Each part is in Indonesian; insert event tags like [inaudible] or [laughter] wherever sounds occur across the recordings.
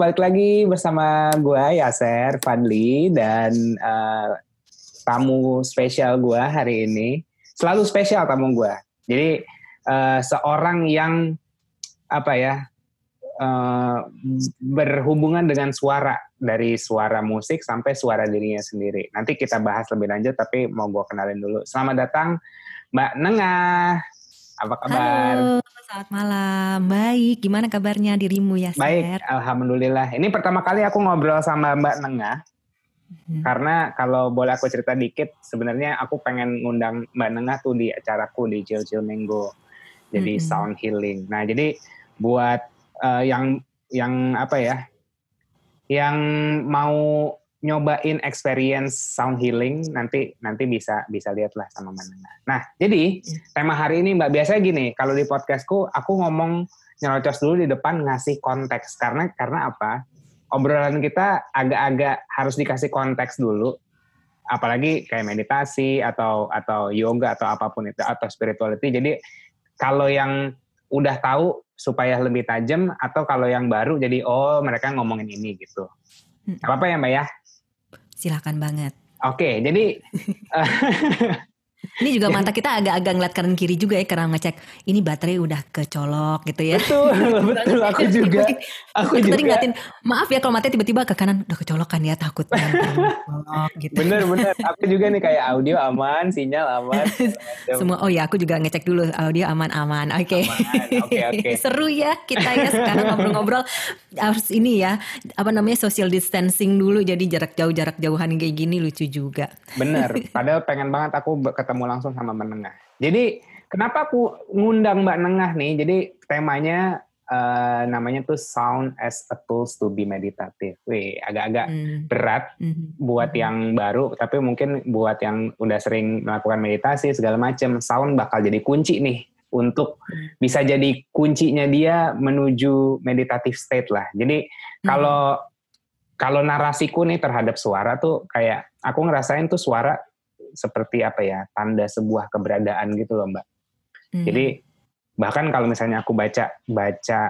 Balik lagi bersama gue Yaser Fadli dan uh, tamu spesial gue hari ini. Selalu spesial tamu gue. Jadi uh, seorang yang apa ya uh, berhubungan dengan suara dari suara musik sampai suara dirinya sendiri. Nanti kita bahas lebih lanjut, tapi mau gue kenalin dulu. Selamat datang Mbak Nengah. Apa kabar? Halo, selamat malam. Baik, gimana kabarnya dirimu ya, Baik, alhamdulillah. Ini pertama kali aku ngobrol sama Mbak Nengah. Hmm. Karena kalau boleh aku cerita dikit, sebenarnya aku pengen ngundang Mbak Nengah tuh di acaraku di Chill Chill Mango. Jadi hmm. sound healing. Nah, jadi buat uh, yang yang apa ya? Yang mau nyobain experience sound healing nanti nanti bisa bisa lihatlah sama mana. Nah, jadi hmm. tema hari ini Mbak biasanya gini, kalau di podcastku aku ngomong nyerocos dulu di depan ngasih konteks karena karena apa? Obrolan kita agak-agak harus dikasih konteks dulu. Apalagi kayak meditasi atau atau yoga atau apa pun itu atau spirituality. Jadi kalau yang udah tahu supaya lebih tajam atau kalau yang baru jadi oh mereka ngomongin ini gitu. Hmm. Apa apa ya Mbak ya? Silahkan banget. Oke, jadi [laughs] Ini juga mata kita agak-agak ngeliat kanan kiri juga ya karena ngecek ini baterai udah kecolok gitu ya. Betul, [laughs] betul. Aku juga. Aku, juga. tadi ngeliatin, maaf ya kalau matanya tiba-tiba ke kanan udah kecolok kan ya takut kan. [laughs] gitu. Bener, bener. Aku juga nih kayak audio aman, sinyal aman. [laughs] Semua, oh ya aku juga ngecek dulu audio aman-aman. Oke. Okay. Oke, okay, okay. Seru ya kita ya sekarang ngobrol-ngobrol harus ini ya, apa namanya social distancing dulu jadi jarak jauh, jarak jauhan kayak gini lucu juga. Bener, padahal pengen banget aku ketemu langsung sama Mbak Nengah. Jadi kenapa aku ngundang Mbak Nengah nih? Jadi temanya uh, namanya tuh sound as a tools to be meditative. Wih, agak-agak mm. berat mm. buat mm. yang baru, tapi mungkin buat yang udah sering melakukan meditasi segala macam, sound bakal jadi kunci nih untuk mm. bisa jadi kuncinya dia menuju meditative state lah. Jadi kalau mm. kalau narasiku nih terhadap suara tuh kayak aku ngerasain tuh suara seperti apa ya tanda sebuah keberadaan gitu loh mbak. Hmm. Jadi bahkan kalau misalnya aku baca baca,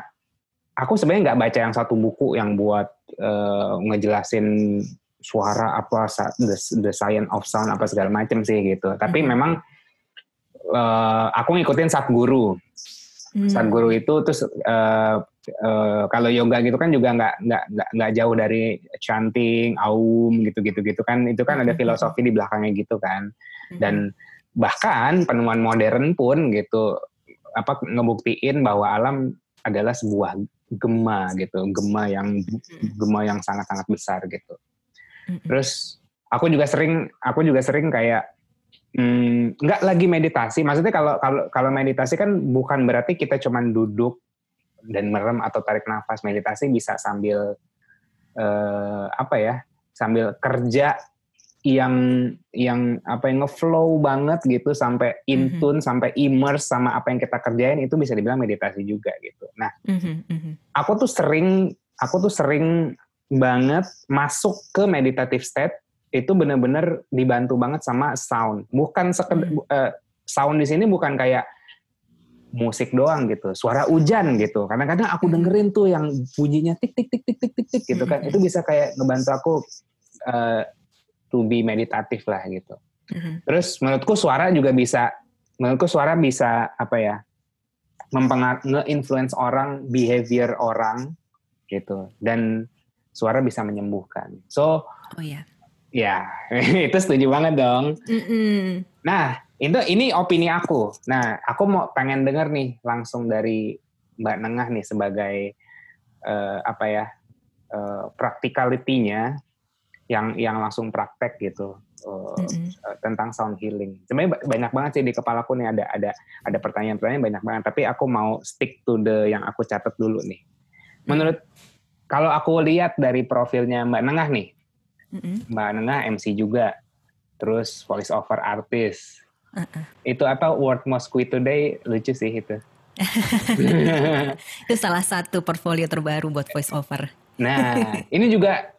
aku sebenarnya nggak baca yang satu buku yang buat uh, ngejelasin suara apa the, the science of sound apa segala macam sih gitu. Tapi hmm. memang uh, aku ngikutin saat guru. Hmm. Saat guru itu terus uh, uh, kalau yoga gitu kan juga nggak nggak nggak jauh dari chanting, aum gitu-gitu gitu kan itu kan ada hmm. filosofi di belakangnya gitu kan. Hmm. Dan bahkan penemuan modern pun gitu apa ngebuktiin bahwa alam adalah sebuah gema gitu, gema yang hmm. gema yang sangat-sangat besar gitu. Terus aku juga sering aku juga sering kayak Hmm, nggak lagi meditasi. Maksudnya kalau kalau kalau meditasi kan bukan berarti kita cuman duduk dan merem atau tarik nafas. Meditasi bisa sambil uh, apa ya? Sambil kerja yang yang apa yang ngeflow banget gitu sampai in tune mm-hmm. sampai immerse sama apa yang kita kerjain itu bisa dibilang meditasi juga gitu. Nah, mm-hmm. aku tuh sering aku tuh sering banget masuk ke meditative state itu benar-benar dibantu banget sama sound. Bukan sekedar hmm. uh, sound di sini bukan kayak musik doang gitu, suara hujan gitu. Kadang-kadang aku hmm. dengerin tuh yang bunyinya tik tik tik tik tik tik tik gitu kan. Hmm. Itu bisa kayak ngebantu aku uh, to be meditatif lah gitu. Terus menurutku suara juga bisa menurutku suara bisa apa ya? mempengaruhi nge-influence orang, behavior orang gitu. Dan suara bisa menyembuhkan. So, oh, yeah Ya, [laughs] itu setuju banget dong. Mm -mm. Nah, itu ini opini aku. Nah, aku mau pengen denger nih langsung dari Mbak Nengah nih sebagai uh, apa ya uh, practicality-nya yang yang langsung praktek gitu uh, mm -hmm. tentang sound healing. Sebenarnya banyak banget sih di kepalaku nih ada ada ada pertanyaan-pertanyaan banyak banget. Tapi aku mau stick to the yang aku catat dulu nih. Menurut kalau aku lihat dari profilnya Mbak Nengah nih, Mm-hmm. Mbak Nengah MC juga, terus voice over artist. Uh-uh. Itu apa World Most Quit Today lucu sih itu. [laughs] itu salah satu portfolio terbaru buat voice over. Nah, ini juga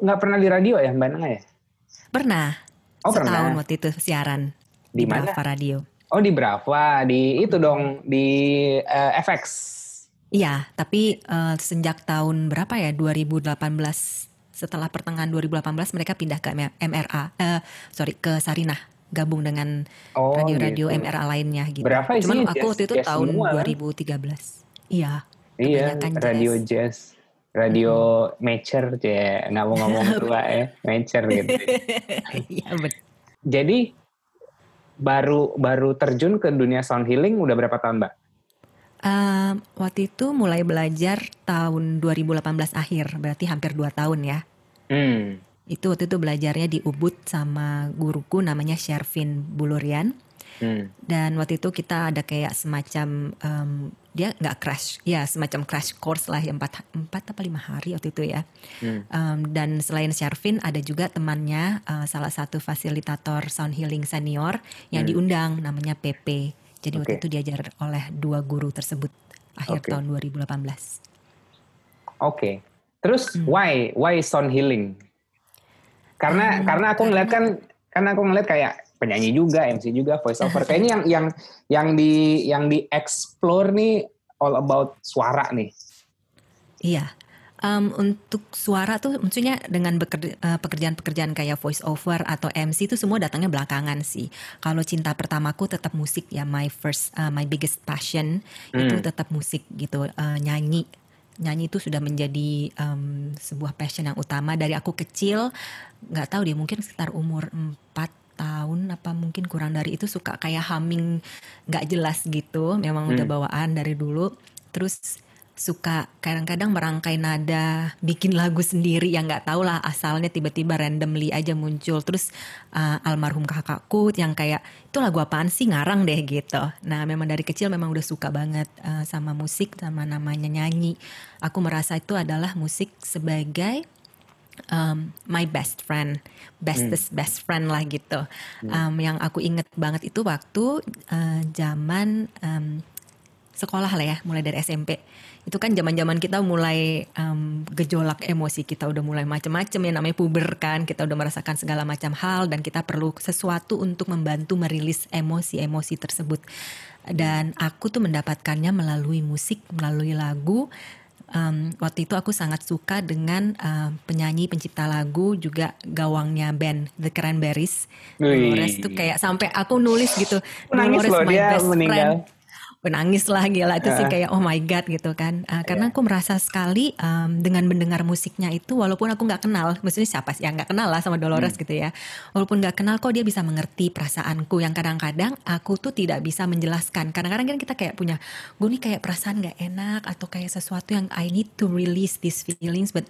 nggak pernah di radio ya Mbak Nengah ya? Pernah. Oh Setahun pernah. waktu itu siaran di, di mana? Brava Radio. Oh di Brava, di itu dong di uh, FX. Iya, tapi uh, sejak tahun berapa ya 2018 setelah pertengahan 2018 mereka pindah ke MRA, uh, eh, sorry ke Sarinah gabung dengan oh, radio-radio oh, gitu. MRA lainnya gitu. Berapa Cuman aku waktu itu tahun semua, 2013. Iya. Iya, radio jazz. jazz. Radio hmm. Mature, ya nggak mau ngomong [laughs] tua ya, Mature gitu. [laughs] Iya betul. Jadi baru baru terjun ke dunia sound healing udah berapa tahun, Mbak? Uh, waktu itu mulai belajar tahun 2018 akhir, berarti hampir 2 tahun ya. Hmm. Itu waktu itu belajarnya di Ubud sama guruku namanya Shervin Bulurian. Hmm. Dan waktu itu kita ada kayak semacam um, dia nggak crash, ya semacam crash course lah yang empat empat apa lima hari waktu itu ya. Hmm. Um, dan selain Shervin ada juga temannya uh, salah satu fasilitator sound healing senior yang hmm. diundang namanya PP. Jadi okay. waktu itu diajar oleh dua guru tersebut akhir okay. tahun 2018. Oke. Okay. Terus hmm. why why sound healing? Karena hmm, karena aku ngeliat kan karena aku ngeliat kayak penyanyi juga, MC juga, voice over. Kayaknya yang yang yang di yang di explore nih all about suara nih. Iya um, untuk suara tuh maksudnya dengan eh, pekerjaan-pekerjaan kayak voice over atau MC itu semua datangnya belakangan sih. Kalau cinta pertamaku tetap musik ya my first uh, my biggest passion hmm. itu tetap musik gitu uh, nyanyi nyanyi itu sudah menjadi um, sebuah passion yang utama dari aku kecil. Nggak tahu dia mungkin sekitar umur 4 tahun apa mungkin kurang dari itu suka kayak humming nggak jelas gitu. Memang hmm. udah bawaan dari dulu. Terus suka kadang-kadang merangkai nada, bikin lagu sendiri yang nggak tahu lah asalnya tiba-tiba randomly aja muncul. Terus uh, almarhum kakakku yang kayak itu lagu apaan sih ngarang deh gitu. Nah memang dari kecil memang udah suka banget uh, sama musik sama namanya nyanyi. Aku merasa itu adalah musik sebagai um, my best friend, bestest hmm. best friend lah gitu. Hmm. Um, yang aku inget banget itu waktu uh, zaman um, sekolah lah ya, mulai dari SMP itu kan zaman-zaman kita mulai um, gejolak emosi kita udah mulai macam-macam ya. Namanya puber kan kita udah merasakan segala macam hal dan kita perlu sesuatu untuk membantu merilis emosi-emosi tersebut. Dan aku tuh mendapatkannya melalui musik melalui lagu. Um, waktu itu aku sangat suka dengan uh, penyanyi pencipta lagu juga gawangnya band The Cranberries. Dolores itu kayak sampai aku nulis gitu Dolores my dia best meninggal. friend menangis lah gila. Itu sih kayak oh my god gitu kan. Uh, karena aku merasa sekali um, dengan mendengar musiknya itu walaupun aku nggak kenal maksudnya siapa sih? Yang nggak kenal lah sama Dolores hmm. gitu ya. Walaupun nggak kenal kok dia bisa mengerti perasaanku. Yang kadang-kadang aku tuh tidak bisa menjelaskan. Kadang-kadang kan kita kayak punya gue nih kayak perasaan nggak enak atau kayak sesuatu yang I need to release these feelings but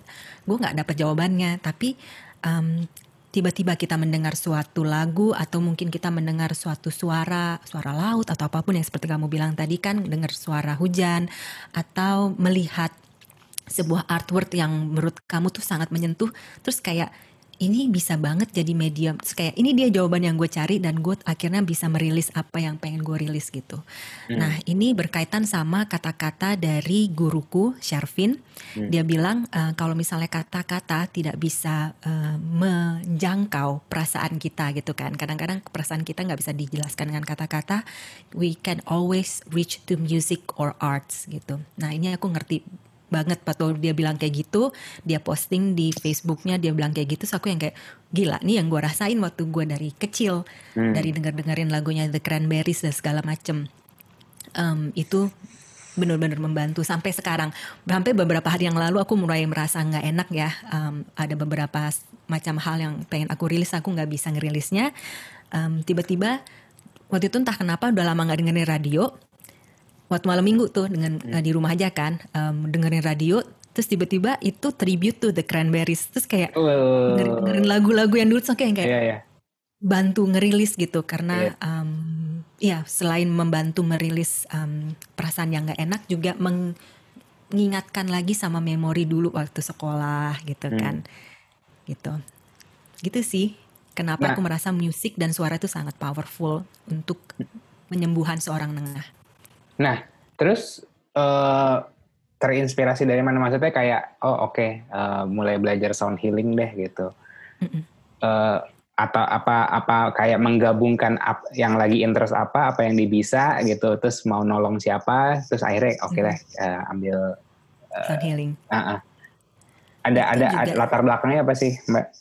gue nggak dapet jawabannya. Tapi um, tiba-tiba kita mendengar suatu lagu atau mungkin kita mendengar suatu suara, suara laut atau apa pun yang seperti kamu bilang tadi kan dengar suara hujan atau melihat sebuah artwork yang menurut kamu tuh sangat menyentuh terus kayak ini bisa banget jadi medium. Kayak ini dia jawaban yang gue cari dan gue akhirnya bisa merilis apa yang pengen gue rilis gitu. Hmm. nah ini berkaitan sama kata-kata dari guruku Sharvin hmm. dia bilang uh, kalau misalnya kata-kata tidak bisa uh, menjangkau perasaan kita gitu kan. Kadang-kadang perasaan kita nggak bisa dijelaskan dengan kata-kata. We can always reach to music or arts gitu. Nah ini aku ngerti banget waktu dia bilang kayak gitu dia posting di Facebooknya dia bilang kayak gitu so aku yang kayak gila nih yang gue rasain waktu gue dari kecil hmm. dari denger dengerin lagunya The Cranberries dan segala macem. Um, itu benar-benar membantu sampai sekarang. Sampai beberapa hari yang lalu aku mulai merasa nggak enak ya. Um, ada beberapa macam hal yang pengen aku rilis aku nggak bisa ngerilisnya. Um, tiba-tiba waktu itu entah kenapa udah lama nggak dengerin radio waktu malam minggu tuh dengan hmm. uh, di rumah aja kan um, dengerin radio terus tiba-tiba itu tribute to the Cranberries terus kayak uh. dengerin, dengerin lagu-lagu yang dulu kayak kayak yeah, yeah. bantu ngerilis gitu karena yeah. um, ya selain membantu merilis um, perasaan yang gak enak juga mengingatkan lagi sama memori dulu waktu sekolah gitu hmm. kan gitu gitu sih kenapa nah. aku merasa musik dan suara itu sangat powerful untuk penyembuhan seorang nengah Nah, terus uh, terinspirasi dari mana? Maksudnya kayak oh oke okay, uh, eh, mulai belajar sound healing deh gitu. Uh, atau apa apa kayak menggabungkan ap, yang lagi interest apa apa yang dibisa gitu. Terus mau nolong siapa terus akhirnya oke okay deh uh, ambil uh, healing. uh, uh. ada ada, ada latar belakangnya apa sih mbak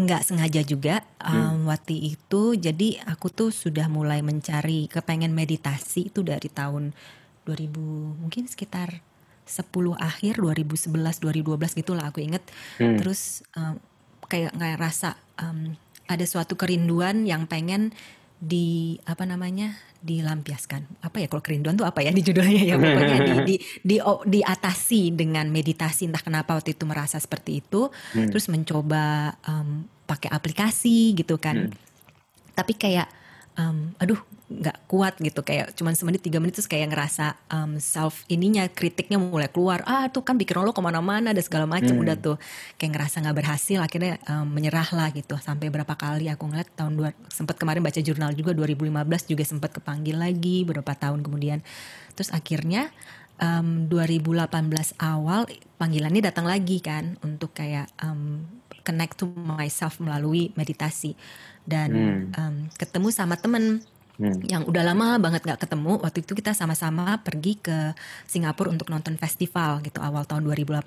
nggak sengaja juga um, hmm. waktu itu jadi aku tuh sudah mulai mencari kepengen meditasi itu dari tahun 2000 mungkin sekitar 10 akhir 2011 2012 gitulah aku inget hmm. terus um, kayak nggak rasa um, ada suatu kerinduan yang pengen di apa namanya dilampiaskan apa ya kalau kerinduan tuh apa ya di judulnya ya pokoknya di di di oh, diatasi dengan meditasi entah kenapa waktu itu merasa seperti itu hmm. terus mencoba um, pakai aplikasi gitu kan hmm. tapi kayak um, aduh nggak kuat gitu. Kayak cuman semenit tiga menit terus kayak ngerasa um, self ininya kritiknya mulai keluar. Ah tuh kan bikin lo ke mana-mana ada segala macam hmm. udah tuh kayak ngerasa nggak berhasil akhirnya um, menyerah lah gitu. Sampai berapa kali aku ngeliat tahun dua sempat kemarin baca jurnal juga 2015 juga sempat kepanggil lagi beberapa tahun kemudian. Terus akhirnya um, 2018 awal panggilannya datang lagi kan untuk kayak um, connect to myself melalui meditasi. Dan hmm. um, ketemu sama temen hmm. yang udah lama banget nggak ketemu waktu itu kita sama-sama pergi ke Singapura untuk nonton festival gitu awal tahun 2018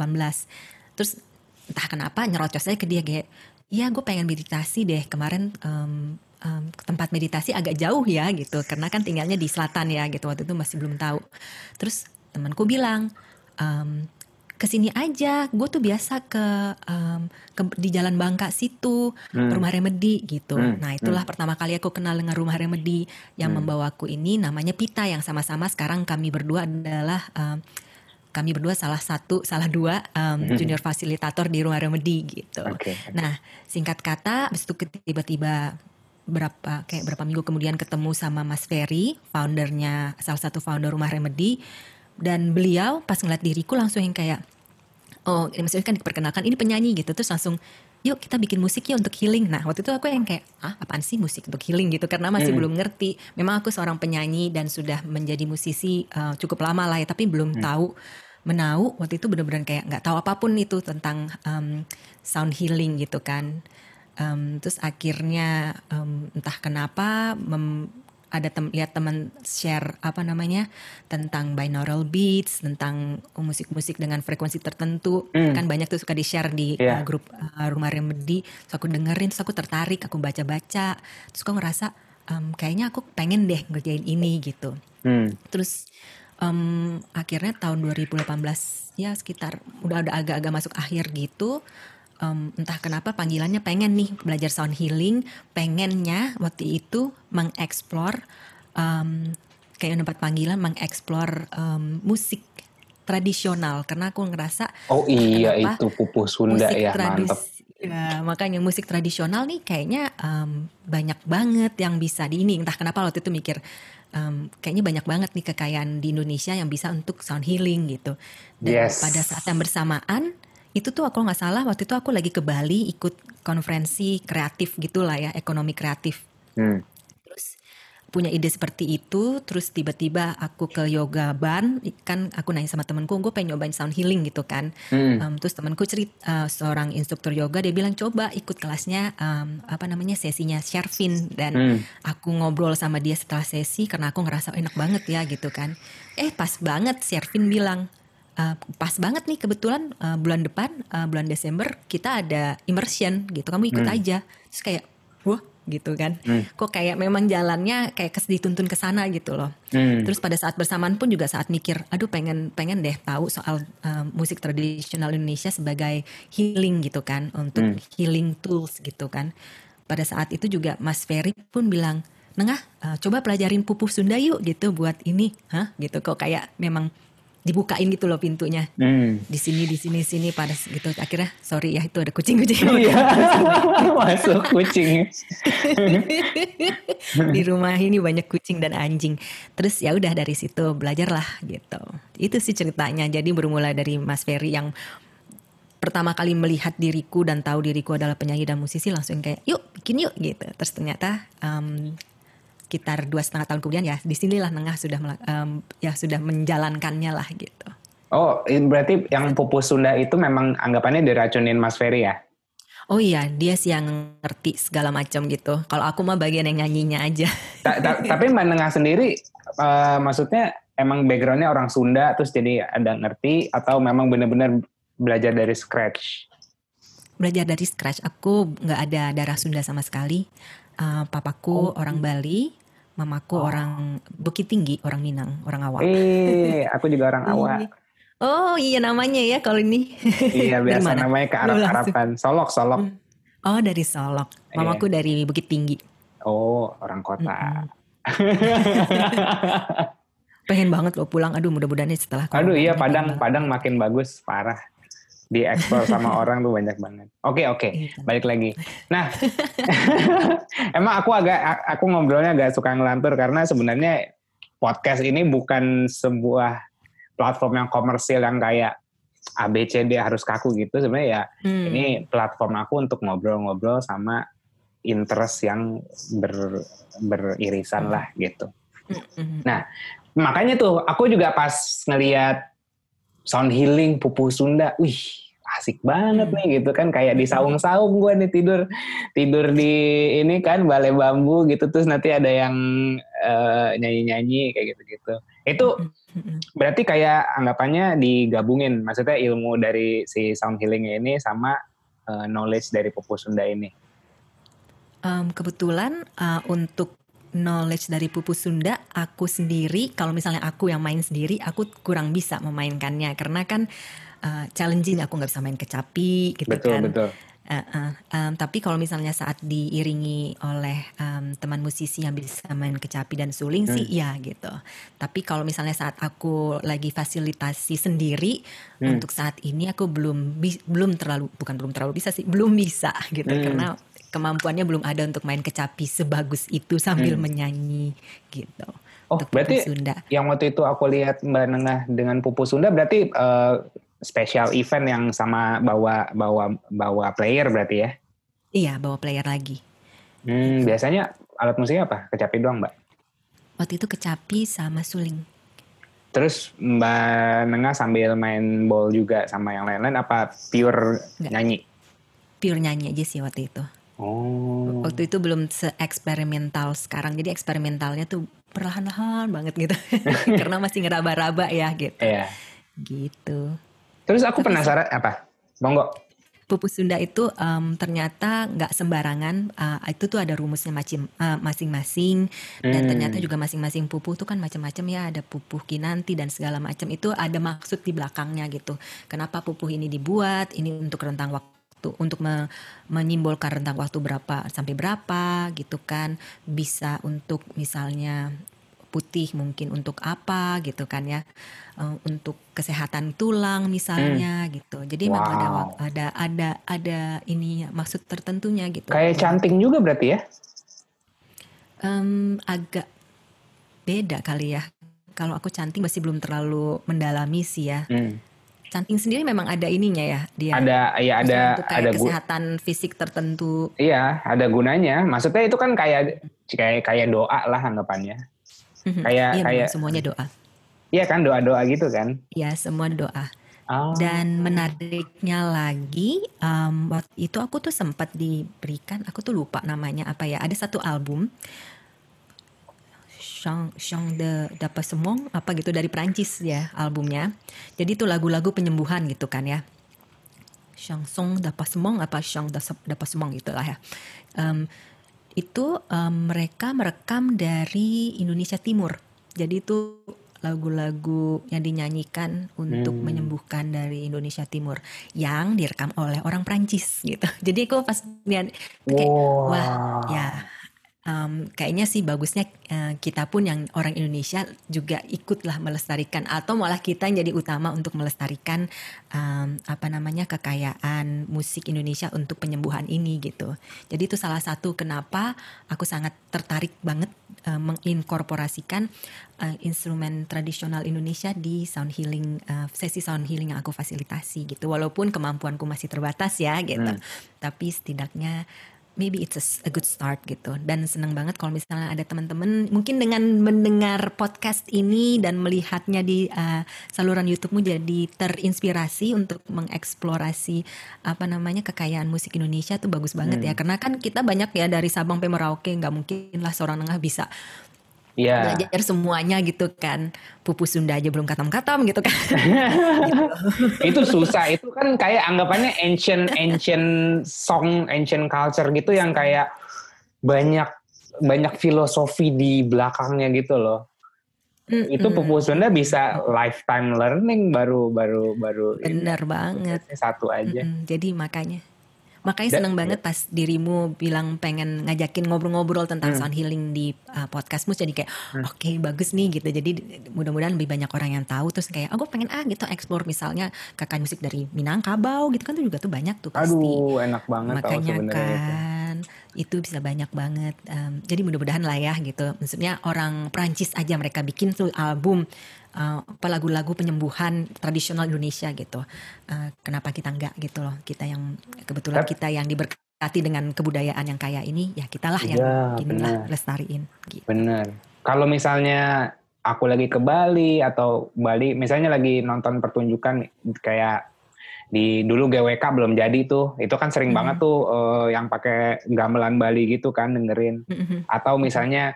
terus entah kenapa nyerocos aja ke dia kayak iya gue pengen meditasi deh kemarin um, um, tempat meditasi agak jauh ya gitu. Karena kan tinggalnya di selatan ya gitu waktu itu masih belum tahu. Terus temanku bilang um, ke sini aja gue tuh biasa ke, um, ke di jalan Bangka situ hmm. rumah remedi gitu hmm. nah itulah hmm. pertama kali aku kenal dengan rumah remedi yang hmm. membawaku ini namanya Pita yang sama-sama sekarang kami berdua adalah um, kami berdua salah satu salah dua um, hmm. junior fasilitator di rumah remedi gitu okay. nah singkat kata abis itu tiba-tiba berapa kayak berapa minggu kemudian ketemu sama Mas Ferry foundernya salah satu founder rumah remedi dan beliau pas ngeliat diriku langsung yang kayak oh maksudnya kan diperkenalkan ini penyanyi gitu terus langsung yuk kita bikin musik ya untuk healing. Nah waktu itu aku yang kayak ah apaan sih musik untuk healing? gitu karena masih hmm. belum ngerti. Memang aku seorang penyanyi dan sudah menjadi musisi uh, cukup lama lah ya tapi belum hmm. tahu menau. Waktu itu benar-benar kayak nggak tahu apa pun itu tentang um, sound healing gitu kan. Um, terus akhirnya um, entah kenapa mem, ada tem lihat teman share apa namanya tentang binaural beats tentang musik-musik dengan frekuensi tertentu mm. kan banyak tuh suka di share di yeah. uh, grup uh, rumah remedi terus aku dengerin terus aku tertarik aku baca-baca terus aku ngerasa um, kayaknya aku pengen deh ngerjain ini gitu mm. terus um, akhirnya tahun 2018 ya sekitar udah ada agak-agak masuk akhir gitu um, entah kenapa panggilannya pengen nih belajar sound healing, pengennya waktu itu mengeksplor um, kayak dapat panggilan mengeksplor um, musik tradisional karena aku ngerasa oh iya itu pupus Sunda ya mantap Ya, makanya musik tradisional nih kayaknya um, banyak banget yang bisa di ini. Entah kenapa waktu itu mikir um, kayaknya banyak banget nih kekayaan di Indonesia yang bisa untuk sound healing gitu. Dan yes. pada saat yang bersamaan itu tuh aku nggak salah waktu itu aku lagi ke Bali ikut konferensi kreatif gitulah ya ekonomi kreatif hmm. terus punya ide seperti itu terus tiba-tiba aku ke yoga ban kan aku nanya sama temenku gue pengen nyobain sound healing gitu kan hmm. um, terus temenku cerita uh, seorang instruktur yoga dia bilang coba ikut kelasnya um, apa namanya sesinya Shervin dan hmm. aku ngobrol sama dia setelah sesi karena aku ngerasa enak banget ya gitu kan eh pas banget Shervin bilang uh, pas banget nih kebetulan uh, bulan depan uh, bulan Desember kita ada immersion gitu kamu ikut hmm. aja terus kayak wah gitu kan hmm. kok kayak memang jalannya kayak kes dituntun ke sana gitu loh hmm. terus pada saat bersamaan pun juga saat mikir aduh pengen pengen deh tahu soal uh, musik tradisional Indonesia sebagai healing gitu kan untuk hmm. healing tools gitu kan pada saat itu juga Mas Ferry pun bilang Nengah, uh, coba pelajarin pupuh Sunda yuk gitu buat ini, hah? Gitu kok kayak memang dibukain gitu loh pintunya. Hmm. di sini di sini sini pada gitu. Akhirnya sorry ya itu ada kucing kucing [laughs] iya. [laughs] masuk kucing. Di rumah ini banyak kucing dan anjing. Terus ya udah dari situ belajar lah gitu. Itu sih ceritanya. Jadi bermula dari Mas Ferry yang pertama kali melihat diriku dan tahu diriku adalah penyanyi dan musisi langsung kayak yuk bikin yuk gitu. Terus ternyata um, sekitar dua setengah tahun kemudian ya di sinilah Nengah sudah um, ya sudah menjalankannya lah gitu. Oh, berarti yang pupus Sunda itu memang anggapannya diracunin Mas Ferry ya? Oh iya, dia sih yang ngerti segala macam gitu. Kalau aku mah bagian yang nyanyinya aja. Ta -ta Tapi Mbak Nengah sendiri, uh, maksudnya emang backgroundnya orang Sunda, terus jadi ada ngerti, atau memang benar-benar belajar dari scratch? Belajar dari scratch. Aku nggak ada darah Sunda sama sekali. Uh, papaku oh. orang Bali, mamaku oh. orang Bukit Tinggi, orang Minang, orang Awak. Eh, aku juga orang [laughs] Awak. Oh iya namanya ya kalau ini. Iya biasa namanya ke Arab-Araban. Solok, Solok. Hmm. Oh dari Solok. Iya. Mamaku iya. dari Bukit Tinggi. Oh orang kota. Mm -hmm. [laughs] Pengen banget lo pulang. Aduh mudah-mudahan setelah. Aduh iya Padang Padang makin bagus parah. Di ekspor sama [laughs] orang tuh banyak banget. Oke okay, oke okay. Iya. balik lagi. Nah [laughs] emang aku agak aku ngobrolnya agak suka ngelantur karena sebenarnya podcast ini bukan sebuah platform yang komersil yang kayak ABCD harus kaku gitu sebenarnya ya hmm. ini platform aku untuk ngobrol-ngobrol sama interest yang ber, beririsan lah gitu. Nah makanya tuh aku juga pas ngelihat sound healing pupu Sunda, wih asik banget hmm. nih gitu kan kayak di saung-saung gue nih tidur tidur di ini kan balai bambu gitu terus nanti ada yang uh, nyanyi-nyanyi kayak gitu-gitu. Itu berarti kayak anggapannya digabungin, maksudnya ilmu dari si sound healing ini sama uh, knowledge dari pupu Sunda ini. Um, kebetulan uh, untuk knowledge dari pupu Sunda, aku sendiri kalau misalnya aku yang main sendiri, aku kurang bisa memainkannya karena kan uh, challenging aku nggak bisa main kecapi gitu betul, kan. Betul. Uh, uh, um, tapi kalau misalnya saat diiringi oleh um, teman musisi yang bisa main kecapi dan suling hmm. sih ya gitu. Tapi kalau misalnya saat aku lagi fasilitasi sendiri hmm. untuk saat ini aku belum belum terlalu bukan belum terlalu bisa sih belum bisa gitu hmm. karena kemampuannya belum ada untuk main kecapi sebagus itu sambil hmm. menyanyi gitu. Oh berarti Sunda. yang waktu itu aku lihat Mbak Nengah dengan Pupu Sunda berarti uh, special event yang sama bawa bawa bawa player berarti ya? Iya, bawa player lagi. Hmm, biasanya alat musiknya apa? Kecapi doang, Mbak? Waktu itu kecapi sama suling. Terus Mbak Nengah sambil main ball juga sama yang lain-lain apa pure Nggak. nyanyi? Pure nyanyi aja sih waktu itu. Oh. Waktu itu belum se-eksperimental sekarang. Jadi eksperimentalnya tuh perlahan-lahan banget gitu. [laughs] Karena masih ngeraba-raba ya gitu. Iya. Gitu. Terus aku Tapi, penasaran apa? Monggo. Pupus Sunda itu um, ternyata nggak sembarangan. Uh, itu tuh ada rumusnya macam uh, masing-masing dan hmm. ternyata juga masing-masing pupuh tuh kan macam-macam ya. Ada pupuh kinanti dan segala macam itu ada maksud di belakangnya gitu. Kenapa pupuh ini dibuat? Ini untuk rentang waktu untuk me menyimbolkan rentang waktu berapa sampai berapa gitu kan bisa untuk misalnya putih mungkin untuk apa gitu kan ya uh, untuk kesehatan tulang misalnya hmm. gitu jadi wow. memang ada ada ada ada ini maksud tertentunya gitu kayak canting juga berarti ya um, agak beda kali ya kalau aku canting masih belum terlalu mendalami sih ya hmm. Canting sendiri memang ada ininya ya dia. Ada ya ada ada kesehatan fisik tertentu. Iya, ada gunanya. Maksudnya itu kan kayak kayak kayak doa lah anggapannya. Mm-hmm. Kayak iya, kayak semuanya doa. Iya kan doa-doa gitu kan? Iya semua doa. Oh. Dan menariknya lagi, um, waktu itu aku tuh sempat diberikan, aku tuh lupa namanya apa ya. Ada satu album, Chang Chang de Dapa Semong apa gitu dari Prancis ya albumnya. Jadi itu lagu-lagu penyembuhan gitu kan ya. Chanson Dapa Semong apa Chang Dapa Semong gitu lah ya. Um, itu um, mereka merekam dari Indonesia Timur. Jadi itu lagu-lagu yang dinyanyikan untuk hmm. menyembuhkan dari Indonesia Timur yang direkam oleh orang Prancis gitu. [laughs] Jadi aku pas lihat kayak wow. wah ya um, kayaknya sih bagusnya uh, kita pun yang orang Indonesia juga ikutlah melestarikan atau malah kita yang jadi utama untuk melestarikan um, apa namanya kekayaan musik Indonesia untuk penyembuhan ini gitu. Jadi itu salah satu kenapa aku sangat tertarik banget uh, menginkorporasikan uh, instrumen tradisional Indonesia di sound healing uh, sesi sound healing yang aku fasilitasi gitu. Walaupun kemampuanku masih terbatas ya gitu. Hmm. Tapi setidaknya maybe it's a, a good start gitu dan seneng banget kalau misalnya ada teman-teman mungkin dengan mendengar podcast ini dan melihatnya di uh, saluran YouTube-mu jadi terinspirasi untuk mengeksplorasi apa namanya kekayaan musik Indonesia tuh bagus banget ya. hmm. ya karena kan kita banyak ya dari Sabang sampai Merauke nggak mungkin lah seorang nengah bisa yeah. belajar semuanya gitu kan. Pupus Sunda aja belum katam-katam gitu kan. Gitu. [laughs] itu susah. Itu kan kayak anggapannya ancient ancient song ancient culture gitu yang kayak banyak banyak filosofi di belakangnya gitu loh. Mm itu pupus Sunda bisa lifetime learning baru baru baru benar banget. Satu aja. Mm jadi makanya Makanya seneng banget pas dirimu bilang pengen ngajakin ngobrol-ngobrol tentang hmm. sound healing di uh, podcastmu jadi kayak hmm. oke okay, bagus nih gitu. Jadi mudah-mudahan lebih banyak orang yang tahu terus kayak oh gue pengen ah gitu explore misalnya kakak musik dari Minangkabau gitu kan tuh juga tuh banyak tuh pasti. Aduh enak banget Makanya kan itu. itu bisa banyak banget. Um, jadi mudah-mudahan lah ya gitu. Maksudnya orang Prancis aja mereka bikin tuh album uh, lagu-lagu penyembuhan tradisional Indonesia gitu. Uh, kenapa kita enggak gitu loh? Kita yang kebetulan kita yang diberkati dengan kebudayaan yang kaya ini, ya kitalah yang ya, inilah lestariin. Gitu. Bener. Kalau misalnya aku lagi ke Bali atau Bali, misalnya lagi nonton pertunjukan kayak di dulu GWK belum jadi tuh itu kan sering mm -hmm. banget tuh uh, yang pakai gamelan Bali gitu kan dengerin mm -hmm. atau misalnya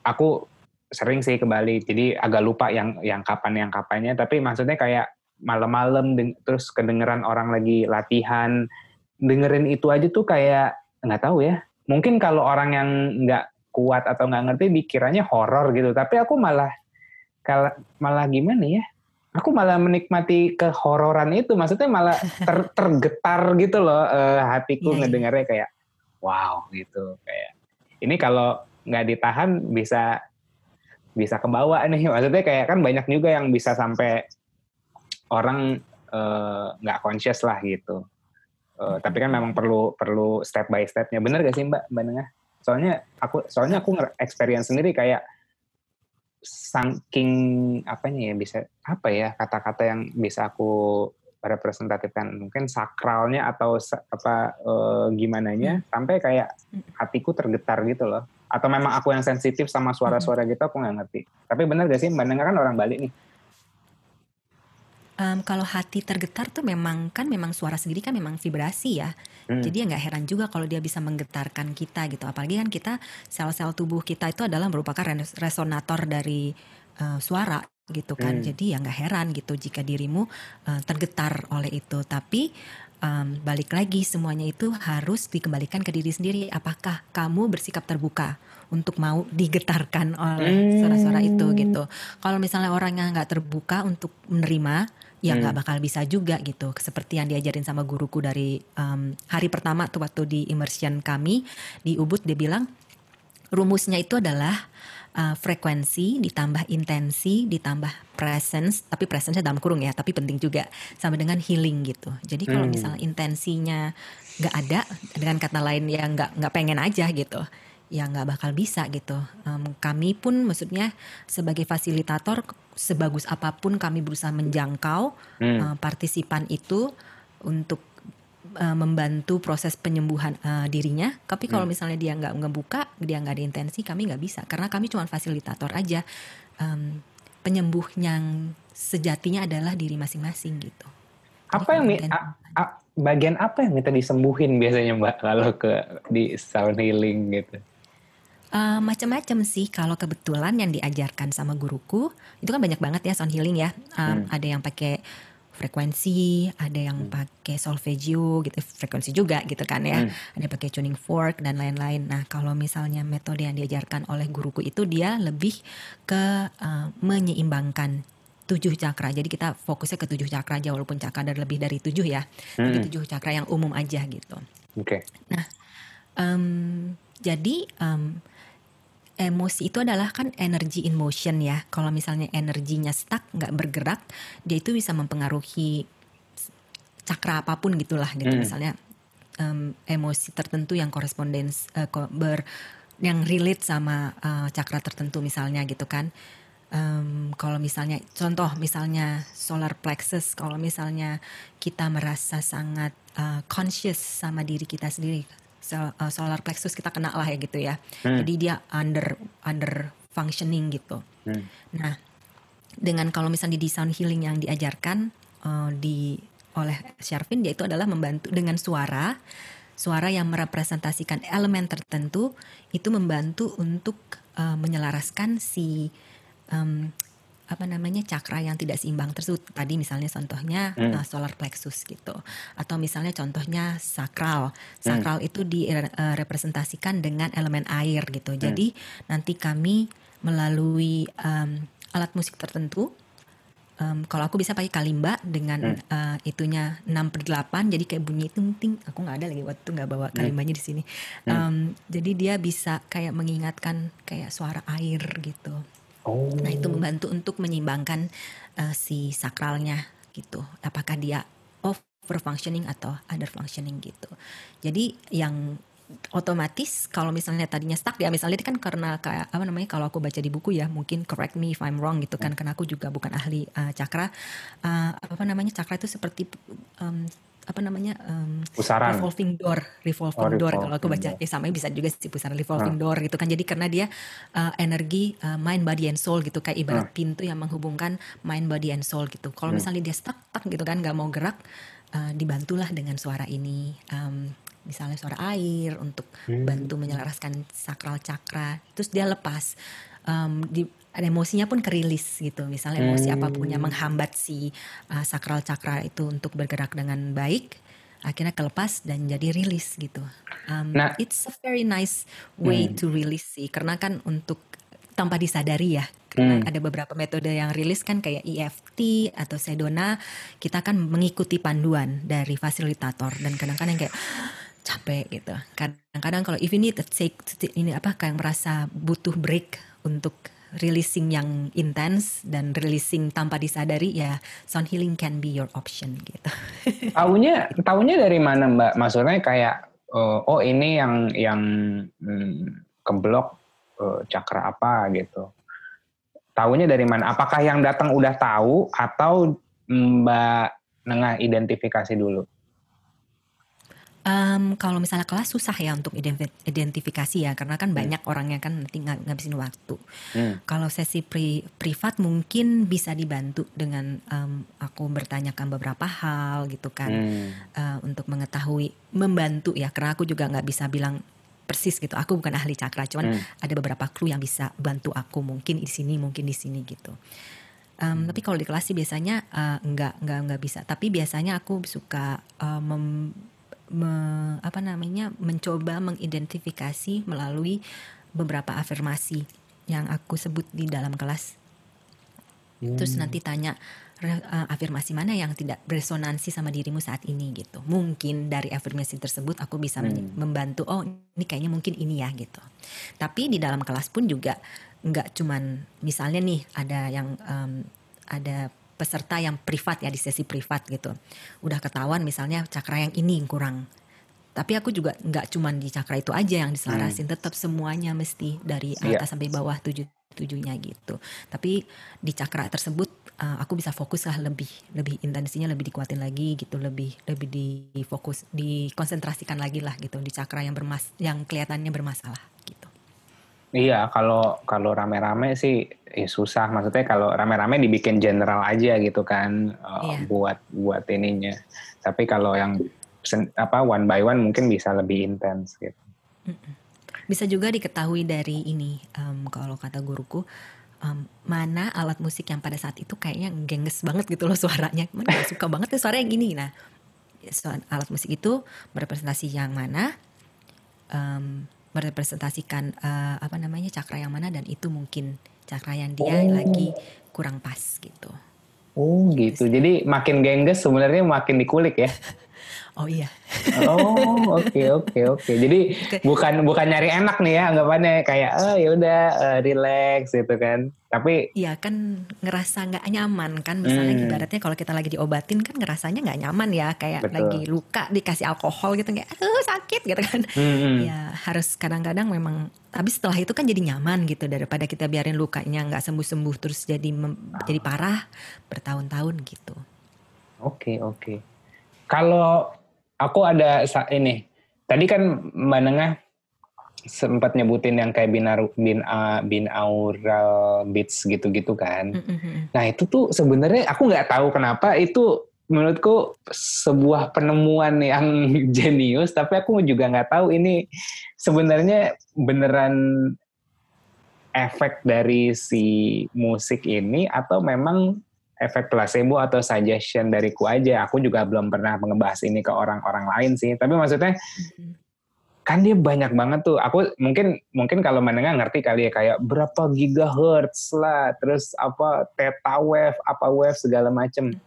aku sering sih ke Bali. Jadi agak lupa yang yang kapan yang kapannya. Tapi maksudnya kayak malam-malam terus kedengeran orang lagi latihan dengerin itu aja tuh kayak nggak tahu ya. Mungkin kalau orang yang nggak kuat atau nggak ngerti dikiranya horor gitu. Tapi aku malah kalau malah gimana ya? Aku malah menikmati kehororan itu. Maksudnya malah ter, [laughs] tergetar gitu loh uh, hatiku yeah, iya. ngedengarnya kayak wow gitu. Kayak ini kalau nggak ditahan bisa bisa kebawa [laughs] nih. Maksudnya kayak kan banyak juga yang bisa sampai orang eh, nggak uh, conscious lah gitu. Uh, tapi kan memang perlu perlu step by stepnya. Bener gak sih mbak mbak Nengah soalnya aku soalnya aku experience sendiri kayak saking apanya ya bisa apa ya kata-kata yang bisa aku representatifkan. Mungkin sakralnya atau apa uh, gimana nya hmm. sampai kayak hatiku tergetar gitu loh atau memang aku yang sensitif sama suara-suara gitu aku nggak ngerti. Tapi benar gak sih? Mbak Nengah kan orang Bali nih. Um, kalau hati tergetar tuh memang kan memang suara sendiri kan memang vibrasi ya. Hmm. jadi ya nggak heran juga kalau dia bisa menggetarkan kita gitu. Apalagi kan kita sel-sel tubuh kita itu adalah merupakan resonator dari uh, suara gitu kan. Hmm. jadi ya nggak heran gitu jika dirimu uh, tergetar oleh itu. Tapi um, balik lagi semuanya itu harus dikembalikan ke diri sendiri. Apakah kamu bersikap terbuka untuk mau digetarkan oleh suara-suara itu gitu. Kalau misalnya orang yang nggak terbuka untuk menerima, ya nggak hmm. bakal bisa juga gitu. Seperti yang diajarin sama guruku dari um, hari pertama tuh waktu di immersion kami di Ubud dia bilang rumusnya itu adalah uh, frekuensi ditambah intensi ditambah presence tapi presence dalam kurung ya tapi penting juga sama dengan healing gitu jadi kalau hmm. misalnya intensinya nggak ada dengan kata lain ya nggak nggak pengen aja gitu ya nggak bakal bisa gitu um, kami pun maksudnya sebagai fasilitator sebagus apa pun kami berusaha menjangkau hmm. uh, partisipan itu untuk uh, membantu proses penyembuhan uh, dirinya. Tapi kalau hmm. misalnya dia nggak ngebuka, dia nggak ada intensi, kami nggak bisa karena kami cuma fasilitator aja. Um, penyembuh yang sejatinya adalah diri masing-masing gitu. Apa Jadi yang a, a, bagian apa yang minta disembuhin biasanya mbak [laughs] kalau ke di sound healing gitu? Uh, macam-macam sih kalau kebetulan yang diajarkan sama guruku itu kan banyak banget ya sound healing ya um, hmm. ada yang pakai frekuensi, ada yang hmm. pakai solfeggio gitu, frekuensi juga gitu kan ya. Hmm. Ada pakai tuning fork dan lain-lain. Nah, kalau misalnya metode yang diajarkan oleh guruku itu dia lebih ke uh, menyeimbangkan tujuh cakra. Jadi kita fokusnya ke tujuh cakra aja walaupun cakra ada lebih dari tujuh ya. Hmm. Tapi tujuh cakra yang umum aja gitu. Oke. Okay. Nah, um, jadi um, emosi itu adalah kan energy in motion ya. Kalau misalnya energinya stuck, nggak bergerak, dia itu bisa mempengaruhi cakra apa pun gitulah gitu. Hmm. Misalnya um, emosi tertentu yang korespondens uh, ber yang relate sama uh, cakra tertentu misalnya gitu kan. Um, kalau misalnya contoh misalnya solar plexus, kalau misalnya kita merasa sangat uh, conscious sama diri kita sendiri, uh, solar plexus kita kena lah ya gitu ya. Hmm. Jadi dia under under functioning gitu. Hmm. Nah, dengan kalau misalnya di sound healing yang diajarkan uh, di oleh Sharvin dia itu adalah membantu dengan suara suara yang merepresentasikan elemen tertentu itu membantu untuk uh, menyelaraskan si um, apa namanya cakra yang tidak seimbang tersebut tadi misalnya contohnya hmm. uh, solar plexus gitu atau misalnya contohnya sakral sakral hmm. itu direpresentasikan dengan elemen air gitu hmm. jadi nanti kami melalui um, alat musik tertentu um, kalau aku bisa pakai kalimba dengan hmm. uh, itunya 6 per 8 jadi kayak bunyi ting ting aku nggak ada lagi waktu itu nggak bawa hmm. kalimbanya hmm. di sini um, hmm. jadi dia bisa kayak mengingatkan kayak suara air gitu Oh. Nah itu membantu untuk menyeimbangkan uh, si sakralnya gitu. Apakah dia over functioning atau under functioning gitu. Jadi yang otomatis kalau misalnya tadinya stuck ya misalnya kan karena kayak apa namanya kalau aku baca di buku ya mungkin correct me if I'm wrong gitu kan karena aku juga bukan ahli uh, cakra. Uh, apa namanya cakra itu seperti um, apa namanya um, pusaran. revolving door revolving oh, door kalau aku baca. ya sama bisa juga sih pusaran revolving hmm. door gitu kan. Jadi karena dia uh, energi uh, mind body and soul gitu kayak ibarat hmm. pintu yang menghubungkan mind body and soul gitu. Kalau hmm. misalnya dia stuck stuck gitu kan nggak mau gerak uh, dibantulah dengan suara ini. Um, misalnya suara air untuk hmm. bantu menyelaraskan sakral cakra terus dia lepas um, di emosinya pun kerilis gitu misalnya emosi hmm. apa pun yang menghambat si uh, sakral cakra itu untuk bergerak dengan baik akhirnya kelepas dan jadi rilis gitu um, nah, it's a very nice way hmm. to release sih karena kan untuk tanpa disadari ya karena hmm. ada beberapa metode yang rilis kan kayak EFT atau Sedona kita kan mengikuti panduan dari fasilitator dan kadang-kadang kayak capek gitu kadang-kadang kalau if you need to take ini apa kayak merasa butuh break untuk releasing yang intens dan releasing tanpa disadari ya sound healing can be your option gitu. [laughs] Tahunya tahunya dari mana Mbak? Maksudnya kayak uh, oh ini yang yang hmm, keblok uh, cakra apa gitu. Tahunya dari mana? Apakah yang datang udah tahu atau Mbak nengah identifikasi dulu? Um, kalau misalnya kelas susah ya untuk identifikasi ya karena kan hmm. banyak orang yang kan nanti ng ngabisin waktu. Hmm. Kalau sesi pri privat mungkin bisa dibantu dengan um, aku bertanyakan beberapa hal gitu kan hmm. uh, untuk mengetahui membantu ya karena aku juga nggak bisa bilang persis gitu. Aku bukan ahli cakra, cuman hmm. ada beberapa clue yang bisa bantu aku mungkin di sini mungkin di sini gitu. Um, tapi kalau di kelas sih biasanya uh, nggak nggak nggak bisa. Tapi biasanya aku suka uh, mem me, apa namanya mencoba mengidentifikasi melalui beberapa afirmasi yang aku sebut di dalam kelas. Hmm. Terus nanti tanya uh, afirmasi mana yang tidak beresonansi sama dirimu saat ini gitu. Mungkin dari afirmasi tersebut aku bisa hmm. membantu oh ini kayaknya mungkin ini ya gitu. Tapi di dalam kelas pun juga nggak cuman misalnya nih ada yang um, ada peserta yang privat ya di sesi privat gitu. Udah ketahuan misalnya cakra yang ini kurang. Tapi aku juga nggak cuman di cakra itu aja yang diselarasin, hmm. tetap semuanya mesti dari iya. atas yeah. sampai bawah tujuh tujuhnya gitu. Tapi di cakra tersebut uh, aku bisa fokus lah lebih lebih intensinya lebih dikuatin lagi gitu, lebih lebih di fokus dikonsentrasikan lagi lah gitu di cakra yang bermas yang kelihatannya bermasalah gitu. Iya, kalau kalau rame-rame sih ya susah. Maksudnya kalau rame-rame dibikin general aja gitu kan uh, buat buat ininya. Tapi kalau yang apa one by one mungkin bisa lebih intens gitu. Bisa juga diketahui dari ini um, kalau kata guruku um, mana alat musik yang pada saat itu kayaknya gengges banget gitu loh suaranya. Mana suka banget tuh suara yang gini. Nah, alat musik itu merepresentasi yang mana? Um, merepresentasikan uh, apa namanya cakra yang mana dan itu mungkin cakra yang dia oh. lagi kurang pas gitu. Oh gitu. gitu. Jadi makin gengges sebenarnya makin dikulik ya. [laughs] Oh iya. oh oke okay, oke okay, oke. Okay. Jadi bukan bukan nyari enak nih ya anggapannya kayak oh ya udah uh, relax gitu kan. Tapi iya kan ngerasa nggak nyaman kan misalnya hmm. ibaratnya kalau kita lagi diobatin kan ngerasanya nggak nyaman ya kayak Betul. lagi luka dikasih alkohol gitu kayak aduh sakit gitu kan. Hmm. Ya harus kadang-kadang memang tapi setelah itu kan jadi nyaman gitu daripada kita biarin lukanya nggak sembuh-sembuh terus jadi ah. jadi parah bertahun-tahun gitu. Oke okay, oke. Okay. Kalau aku ada ini tadi kan Mbak Nengah sempat nyebutin yang kayak binar bin uh, binaural beats gitu-gitu kan. Mm-hmm. Nah itu tuh sebenarnya aku nggak tahu kenapa itu menurutku sebuah penemuan yang [laughs] jenius, tapi aku juga nggak tahu ini sebenarnya beneran efek dari si musik ini atau memang efek placebo atau suggestion dariku aja. Aku juga belum pernah ngebahas ini ke orang-orang lain sih. Tapi maksudnya mm-hmm kan dia banyak banget tuh. Aku mungkin mungkin kalau mendengar ngerti kali ya kayak berapa gigahertz lah, terus apa theta wave, apa wave segala macem.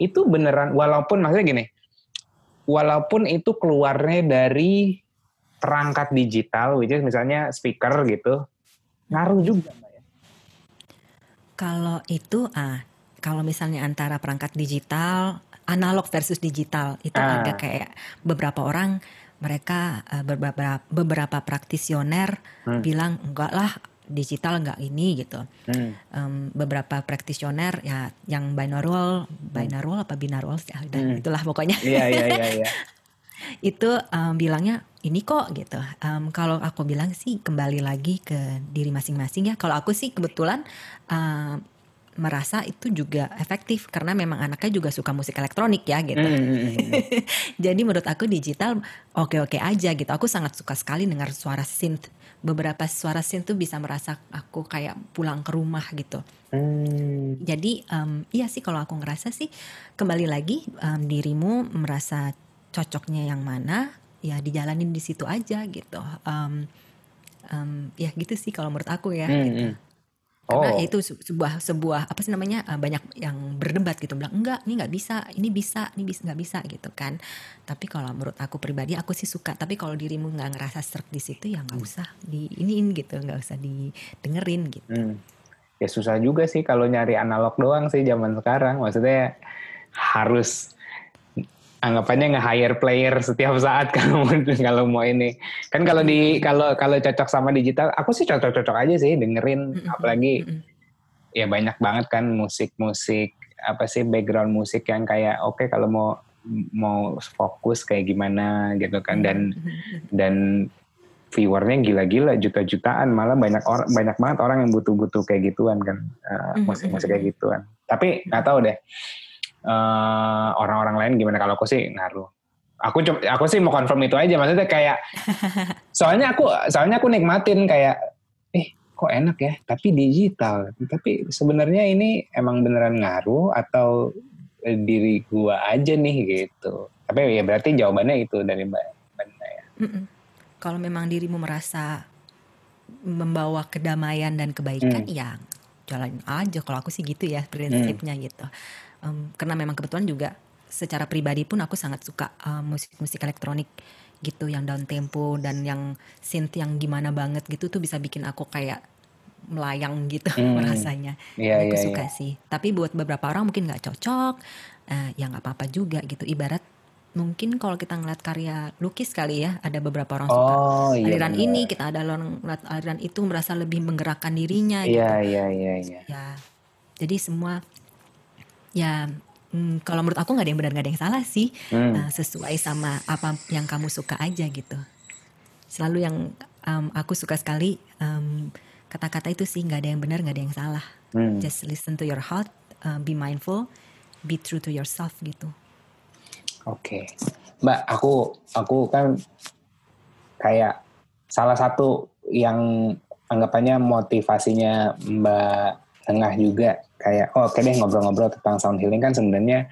Itu beneran walaupun maksudnya gini, walaupun itu keluarnya dari perangkat digital, which is misalnya speaker gitu, ngaruh juga mbak ya. Kalau itu ah, kalau misalnya antara perangkat digital, analog versus digital itu ah. ada kayak beberapa orang mereka uh, beberapa beberapa praktisioner hmm. bilang enggak lah digital enggak ini gitu. Hmm. Um, beberapa praktisioner ya yang binaural, binaural apa binaural ya udah hmm. itulah pokoknya. Iya iya iya iya. [laughs] itu um, bilangnya ini kok gitu. Um, kalau aku bilang sih kembali lagi ke diri masing-masing ya. Kalau aku sih kebetulan uh, merasa itu juga efektif karena memang anaknya juga suka musik elektronik ya gitu. Mm. [laughs] Jadi menurut aku digital oke-oke aja gitu. Aku sangat suka sekali dengar suara synth. Beberapa suara synth tuh bisa merasa aku kayak pulang ke rumah gitu. Mm. Jadi um, iya sih kalau aku ngerasa sih kembali lagi um, dirimu merasa cocoknya yang mana ya dijalanin di situ aja gitu. Um, um, ya gitu sih kalau menurut aku ya. Mm. Gitu karena oh. itu sebuah sebuah apa sih namanya uh, banyak yang berdebat gitu bilang enggak ini nggak bisa ini bisa ini bisa nggak bisa gitu kan tapi kalau menurut aku pribadi aku sih suka tapi kalau dirimu nggak ngerasa serak di situ ya nggak hmm. usah di iniin gitu nggak usah didengerin gitu hmm. ya susah juga sih kalau nyari analog doang sih zaman sekarang maksudnya harus anggapannya nge-hire player setiap saat [laughs] kalau kalau mau ini. Kan kalau di kalau kalau cocok sama digital, aku sih cocok-cocok aja sih dengerin. Apalagi ya banyak banget kan musik-musik apa sih background musik yang kayak oke okay, kalau mau mau fokus kayak gimana gitu kan. Dan dan viewernya gila-gila juta-jutaan. Malah banyak orang banyak banget orang yang butuh-butuh kayak gituan kan. Uh, musik-musik kayak gituan. Tapi nggak tahu deh eh, orang-orang lain gimana? Kalau aku sih ngaruh. Aku cuma aku sih mau confirm itu aja. Maksudnya kayak [laughs] soalnya aku soalnya aku nikmatin kayak eh kok enak ya? Tapi digital. Tapi sebenarnya ini emang beneran ngaruh atau diri gua aja nih gitu. Tapi ya berarti jawabannya itu dari mbak ya kalau memang dirimu merasa membawa kedamaian dan kebaikan hmm. ya jalan aja. Kalau aku sih gitu ya prinsipnya hmm. gitu um, karena memang kebetulan juga secara pribadi pun aku sangat suka musik-musik uh, elektronik gitu yang down tempo dan yang synth yang gimana banget gitu tuh bisa bikin aku kayak melayang gitu hmm. [laughs] rasanya. Yeah, aku yeah, suka yeah. sih. Tapi buat beberapa orang mungkin nggak cocok, uh, ya nggak apa-apa juga gitu. Ibarat mungkin kalau kita ngeliat karya lukis kali ya, ada beberapa orang suka oh, iya, aliran iya. ini, kita ada orang ngeliat aliran itu merasa lebih menggerakkan dirinya. Iya gitu. iya iya. iya. Ya, jadi semua ya hmm, kalau menurut aku nggak ada yang benar nggak ada yang salah sih hmm. uh, sesuai sama apa yang kamu suka aja gitu selalu yang um, aku suka sekali um, kata-kata itu sih nggak ada yang benar nggak ada yang salah hmm. just listen to your heart uh, be mindful be true to yourself gitu oke okay. mbak aku aku kan kayak salah satu yang anggapannya motivasinya mbak tengah juga kayak oh, oke okay deh ngobrol-ngobrol tentang sound healing kan sebenarnya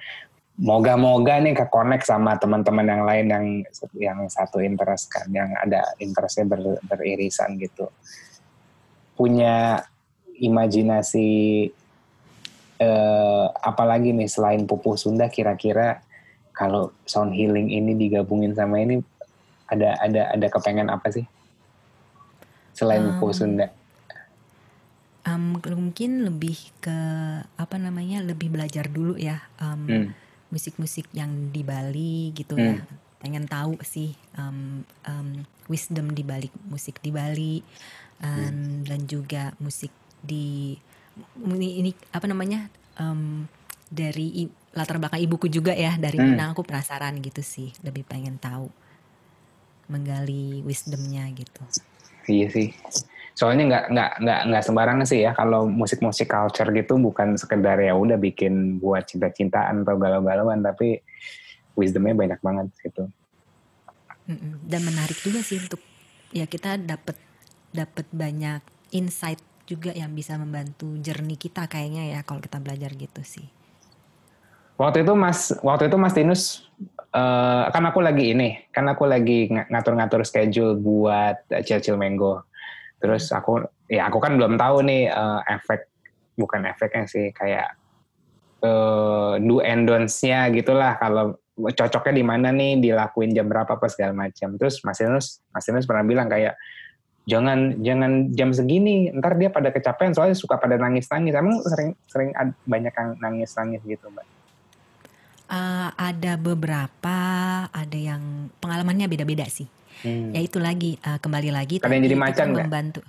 moga-moga nih ke connect sama teman-teman yang lain yang yang satu interest kan yang ada interestnya ber, beririsan gitu. Punya imajinasi eh, apalagi nih selain pupuh Sunda kira-kira kalau sound healing ini digabungin sama ini ada ada ada kepengen apa sih? Selain um, pupuh Sunda um, mungkin lebih ke apa namanya lebih belajar dulu ya um, hmm. musik-musik yang di Bali gitu hmm. ya pengen tahu sih um, um, wisdom di balik musik di Bali um, hmm. dan juga musik di ini, ini apa namanya um, dari latar belakang ibuku juga ya dari hmm. Minang aku penasaran gitu sih lebih pengen tahu menggali wisdomnya gitu. Iya sih. Soalnya nggak nggak nggak nggak sembarangan sih ya kalau musik-musik culture gitu bukan sekedar ya udah bikin buat cinta-cintaan atau galau-galauan tapi wisdomnya banyak banget gitu. Dan menarik juga sih untuk ya kita dapat dapat banyak insight juga yang bisa membantu jernih kita kayaknya ya kalau kita belajar gitu sih. Waktu itu Mas, waktu itu Mas Tinus, uh, kan aku lagi ini, kan aku lagi ngatur-ngatur schedule buat Chill Chill Mango. Terus hmm. aku, ya aku kan belum tahu nih uh, efek, bukan efeknya sih, kayak uh, do and don'ts-nya gitulah. Kalau cocoknya di mana nih, dilakuin jam berapa apa segala macam. Terus Mas Tinus, Mas Tinus pernah bilang kayak, jangan jangan jam segini ntar dia pada kecapean soalnya suka pada nangis nangis emang sering sering banyak yang nangis nangis gitu mbak Uh, ada beberapa, ada yang pengalamannya beda-beda sih. Hmm. Ya itu lagi uh, kembali lagi. Ada yang jadi macan nggak? Membantu.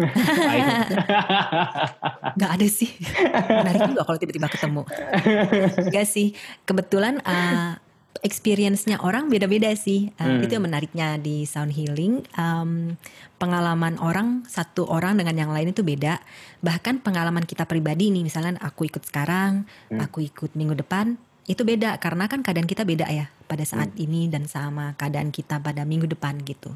[laughs] Gak ada sih. Menarik juga kalau tiba-tiba ketemu. Gak sih. Kebetulan uh, experience-nya orang beda-beda sih. Uh, hmm. Itu yang menariknya di sound healing. Um, pengalaman orang satu orang dengan yang lain itu beda. Bahkan pengalaman kita pribadi nih, misalnya aku ikut sekarang, hmm. aku ikut minggu depan, itu beda karena kan keadaan kita beda ya pada saat hmm. ini dan sama keadaan kita pada minggu depan gitu.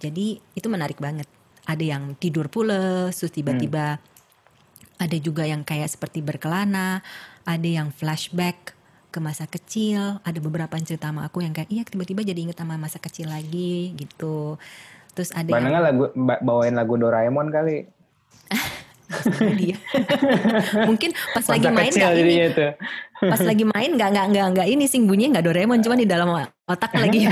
Jadi itu menarik banget. Ada yang tidur pules, terus tiba-tiba hmm. ada juga yang kayak seperti berkelana, ada yang flashback ke masa kecil, ada beberapa yang cerita sama aku yang kayak iya tiba-tiba jadi inget sama masa kecil lagi gitu. Terus ada yang lagu bawain lagu Doraemon kali. [laughs] dia. [laughs] Mungkin pas Masa lagi main nggak ini. Itu. [laughs] Pas lagi main nggak nggak nggak nggak ini sing bunyinya nggak Doraemon cuma di dalam otak lagi. [laughs]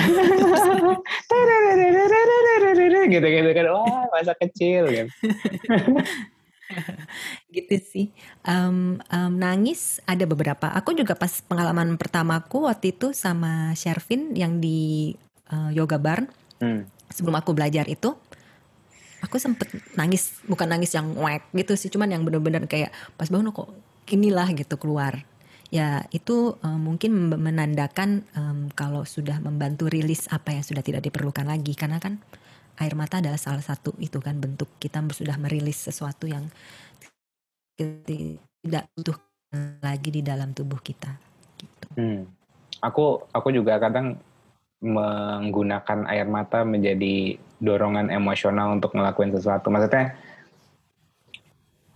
gitu gitu kan wah masa kecil gitu. gitu sih um, um, nangis ada beberapa aku juga pas pengalaman pertamaku waktu itu sama Shervin yang di uh, yoga barn hmm. sebelum aku belajar itu aku sempet nangis bukan nangis yang wek gitu sih cuman yang bener-bener kayak pas bangun kok inilah gitu keluar ya itu um, mungkin menandakan um, kalau sudah membantu rilis apa yang sudah tidak diperlukan lagi karena kan air mata adalah salah satu itu kan bentuk kita sudah merilis sesuatu yang tidak butuh lagi di dalam tubuh kita gitu. Hmm. Aku aku juga kadang menggunakan air mata menjadi dorongan emosional untuk ngelakuin sesuatu. Maksudnya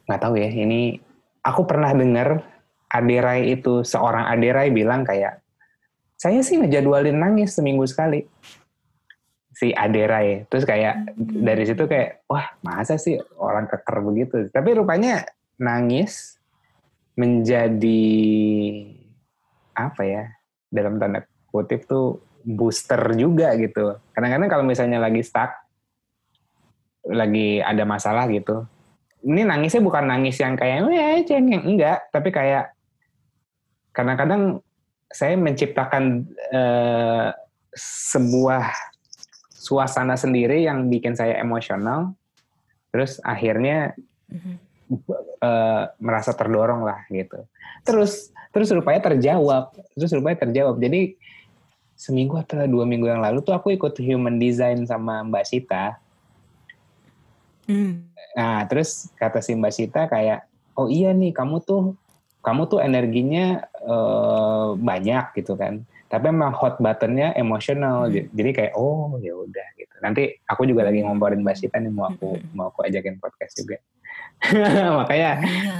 nggak tahu ya. Ini aku pernah dengar Aderai itu seorang Aderai bilang kayak saya sih ngejadwalin nangis seminggu sekali si Aderai. Terus kayak hmm. dari situ kayak wah masa sih orang keker begitu. Tapi rupanya nangis menjadi apa ya dalam tanda kutip tuh booster juga gitu. Kadang-kadang kalau misalnya lagi stuck, lagi ada masalah gitu, ini nangisnya bukan nangis yang kayak ya cengeng enggak, tapi kayak kadang-kadang saya menciptakan uh, sebuah suasana sendiri yang bikin saya emosional, terus akhirnya uh, merasa terdorong lah gitu. Terus terus rupanya terjawab, terus rupanya terjawab. Jadi seminggu atau dua minggu yang lalu tuh aku ikut human design sama Mbak Sita. Hmm. Nah, terus kata si Mbak Sita kayak, oh iya nih kamu tuh kamu tuh energinya uh, banyak gitu kan. Tapi emang hot buttonnya emosional, hmm. jadi kayak oh ya udah gitu. Nanti aku juga lagi ngomporin Mbak Sita nih mau aku hmm. mau aku ajakin podcast juga. [laughs] Makanya. Iya.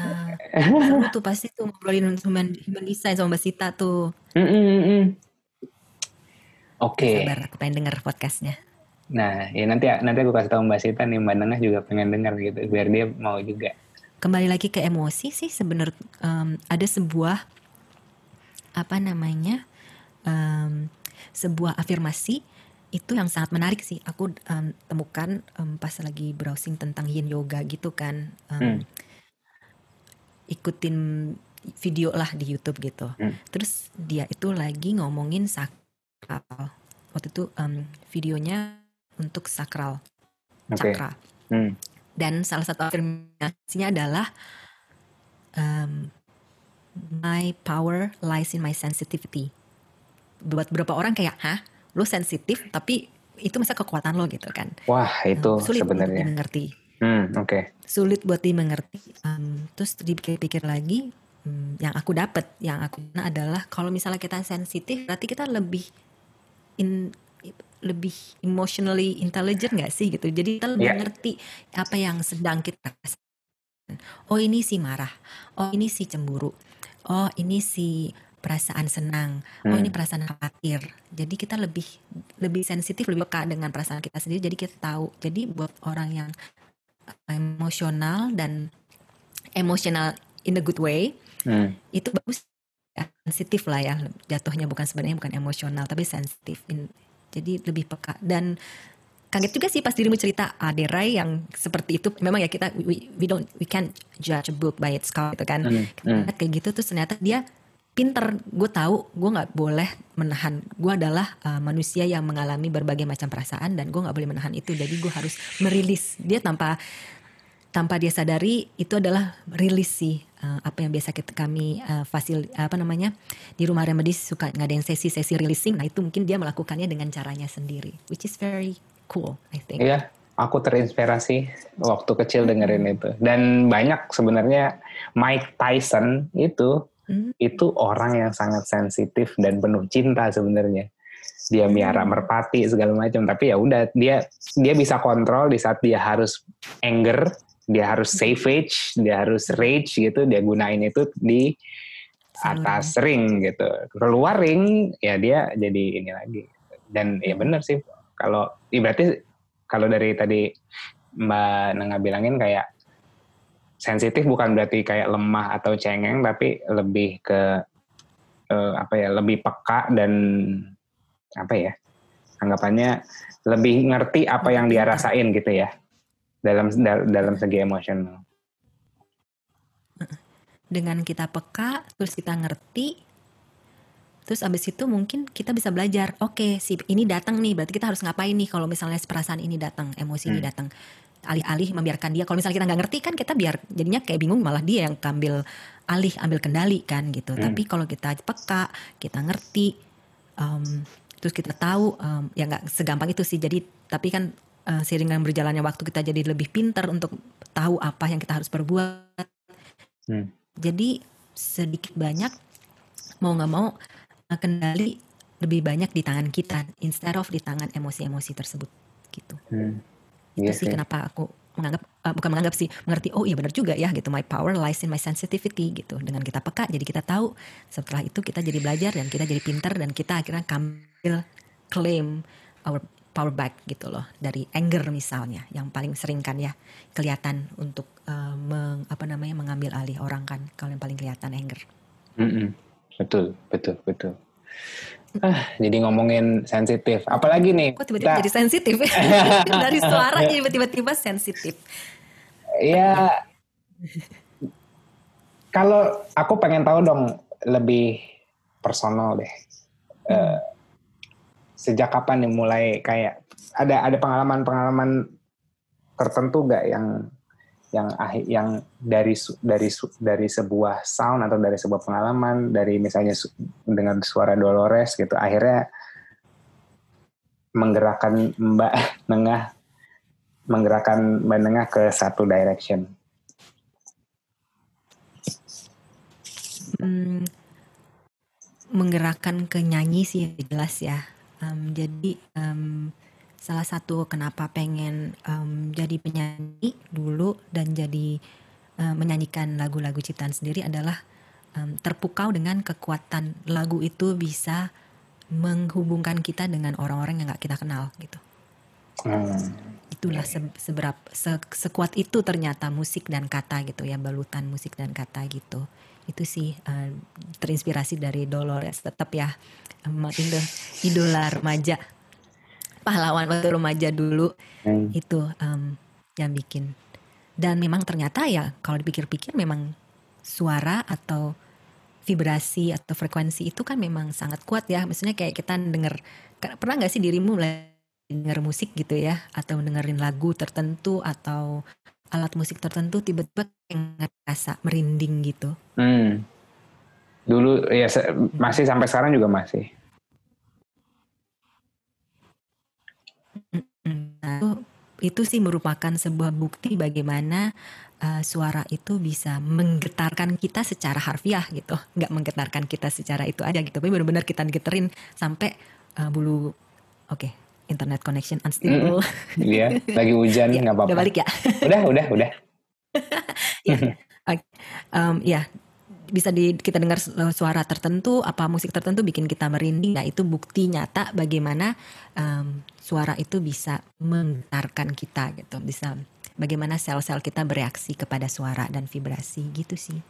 tuh pasti tuh ngobrolin human, human design sama Mbak Sita tuh. Mm -mm. Oke. Okay. Sabar, aku pengen denger podcastnya. Nah, ya nanti nanti aku kasih tahu Mbak Sita nih, Mbak Nana juga pengen denger gitu, biar dia mau juga. Kembali lagi ke emosi sih, sebenarnya um, ada sebuah apa namanya um, sebuah afirmasi itu yang sangat menarik sih. Aku um, temukan um, pas lagi browsing tentang Yin Yoga gitu kan, um, hmm. ikutin video lah di YouTube gitu. Hmm. Terus dia itu lagi ngomongin sak sakral. Waktu itu um, videonya untuk sakral okay. cakra. Hmm. Dan salah satu afirmasinya adalah um, my power lies in my sensitivity. Buat beberapa orang kayak, hah, lu sensitif tapi itu masa kekuatan lo gitu kan. Wah itu um, sulit sebenarnya. dimengerti. Hmm, oke. Okay. Sulit buat dimengerti. Um, terus dipikir-pikir lagi, um, yang aku dapat, yang aku adalah kalau misalnya kita sensitif, berarti kita lebih in lebih emotionally intelligent gak sih gitu. Jadi kita lebih yeah. ngerti apa yang sedang kita rasakan. Oh ini si marah. Oh ini si cemburu. Oh ini si perasaan senang. Oh ini hmm. perasaan khawatir. Jadi kita lebih lebih sensitif, lebih peka dengan perasaan kita sendiri. Jadi kita tahu. Jadi buat orang yang emosional dan emosional in a good way, hmm. itu bagus sensitif lah ya jatuhnya bukan sebenarnya bukan emosional tapi sensitif. Jadi lebih peka. Dan kaget juga sih pas dirimu cerita Aderai yang seperti itu. Memang ya kita we, we don't we can't judge a book by its cover gitu kan. Mm, mm. kayak gitu terus ternyata dia pinter. Gue tahu gue nggak boleh menahan. Gue adalah uh, manusia yang mengalami berbagai macam perasaan dan gue nggak boleh menahan itu. Jadi gue harus merilis. Dia tanpa tanpa dia sadari itu adalah rilis sih uh, apa yang biasa kita kami uh, fasil apa namanya di rumah remedis suka ngadain sesi-sesi releasing nah itu mungkin dia melakukannya dengan caranya sendiri which is very cool I think. Iya, aku terinspirasi waktu kecil dengerin itu dan banyak sebenarnya Mike Tyson itu hmm. itu orang yang sangat sensitif dan penuh cinta sebenarnya dia miara hmm. merpati segala macam tapi ya udah dia dia bisa kontrol di saat dia harus anger dia harus savage, dia harus rage gitu, dia gunain itu di atas hmm. ring gitu. Keluar ring ya dia jadi ini lagi. Dan ya benar sih kalau ya berarti kalau dari tadi Mbak Nengah bilangin kayak sensitif bukan berarti kayak lemah atau cengeng tapi lebih ke uh, apa ya lebih peka dan apa ya anggapannya lebih ngerti apa yang dia rasain gitu ya dalam dalam segi emosional. Dengan kita peka, terus kita ngerti, terus abis itu mungkin kita bisa belajar. Oke, okay, si ini datang nih, berarti kita harus ngapain nih kalau misalnya perasaan ini datang, emosi hmm. ini datang. Alih-alih membiarkan dia. Kalau misalnya kita nggak ngerti kan kita biar jadinya kayak bingung malah dia yang ambil alih, ambil kendali kan gitu. Hmm. Tapi kalau kita peka, kita ngerti, um, terus kita tahu, um, ya nggak segampang itu sih. Jadi tapi kan uh, seiring dengan berjalannya waktu kita jadi lebih pintar untuk tahu apa yang kita harus perbuat. Hmm. Jadi sedikit banyak mau nggak mau uh, kendali lebih banyak di tangan kita instead of di tangan emosi-emosi tersebut gitu. Hmm. Itu yes, iya sih kenapa aku menganggap uh, bukan menganggap sih mengerti oh iya benar juga ya gitu my power lies in my sensitivity gitu dengan kita peka jadi kita tahu setelah itu kita jadi belajar dan kita jadi pintar dan kita akhirnya ambil claim our power back gitu loh dari anger misalnya yang paling sering kan ya kelihatan untuk uh, meng, apa namanya mengambil alih orang kan kalau yang paling kelihatan anger. Mm -mm. Betul betul betul. Ah, jadi ngomongin sensitif. Apalagi nih? Kok tiba-tiba jadi sensitif? [laughs] Dari suara jadi tiba-tiba sensitif. Ya, kalau aku pengen tahu dong lebih personal deh. Hmm. Uh, sejak kapan nih mulai kayak ada ada pengalaman-pengalaman tertentu nggak yang yang yang dari dari dari sebuah sound atau dari sebuah pengalaman dari misalnya dengan suara Dolores gitu akhirnya menggerakkan Mbak [laughs] Nengah menggerakkan Mbak Nengah ke satu direction. Hmm, menggerakkan ke nyanyi sih jelas ya Um, jadi um, salah satu kenapa pengen um, jadi penyanyi dulu dan jadi um, menyanyikan lagu-lagu ciptaan sendiri adalah um, terpukau dengan kekuatan lagu itu bisa menghubungkan kita dengan orang-orang yang nggak kita kenal gitu. Hmm. Itulah se seberapa se sekuat itu ternyata musik dan kata gitu ya balutan musik dan kata gitu. Itu sih uh, terinspirasi dari Dolores. Tetap ya idola, idola remaja pahlawan waktu remaja dulu. Hmm. itu um, yang bikin. Dan memang ternyata ya kalau dipikir-pikir memang suara atau vibrasi atau frekuensi itu kan memang sangat kuat ya. Maksudnya kayak kita denger pernah nggak sih dirimu denger musik gitu ya? Atau dengerin lagu tertentu atau alat musik tertentu tiba-tiba ngerasa merinding gitu. Hmm. dulu ya masih sampai sekarang juga masih. Nah, itu, itu sih merupakan sebuah bukti bagaimana uh, suara itu bisa menggetarkan kita secara harfiah gitu, nggak menggetarkan kita secara itu aja gitu, tapi benar-benar kita geterin sampai uh, bulu, oke, okay, internet connection unstable. Mm, iya, lagi hujan ya, nggak apa-apa. Udah balik ya? udah, udah, udah. [laughs] ya, okay. um, ya bisa di, kita dengar suara tertentu, apa musik tertentu bikin kita merinding. Nah itu bukti nyata bagaimana um, suara itu bisa menggetarkan kita gitu, bisa bagaimana sel-sel kita bereaksi kepada suara dan vibrasi gitu sih.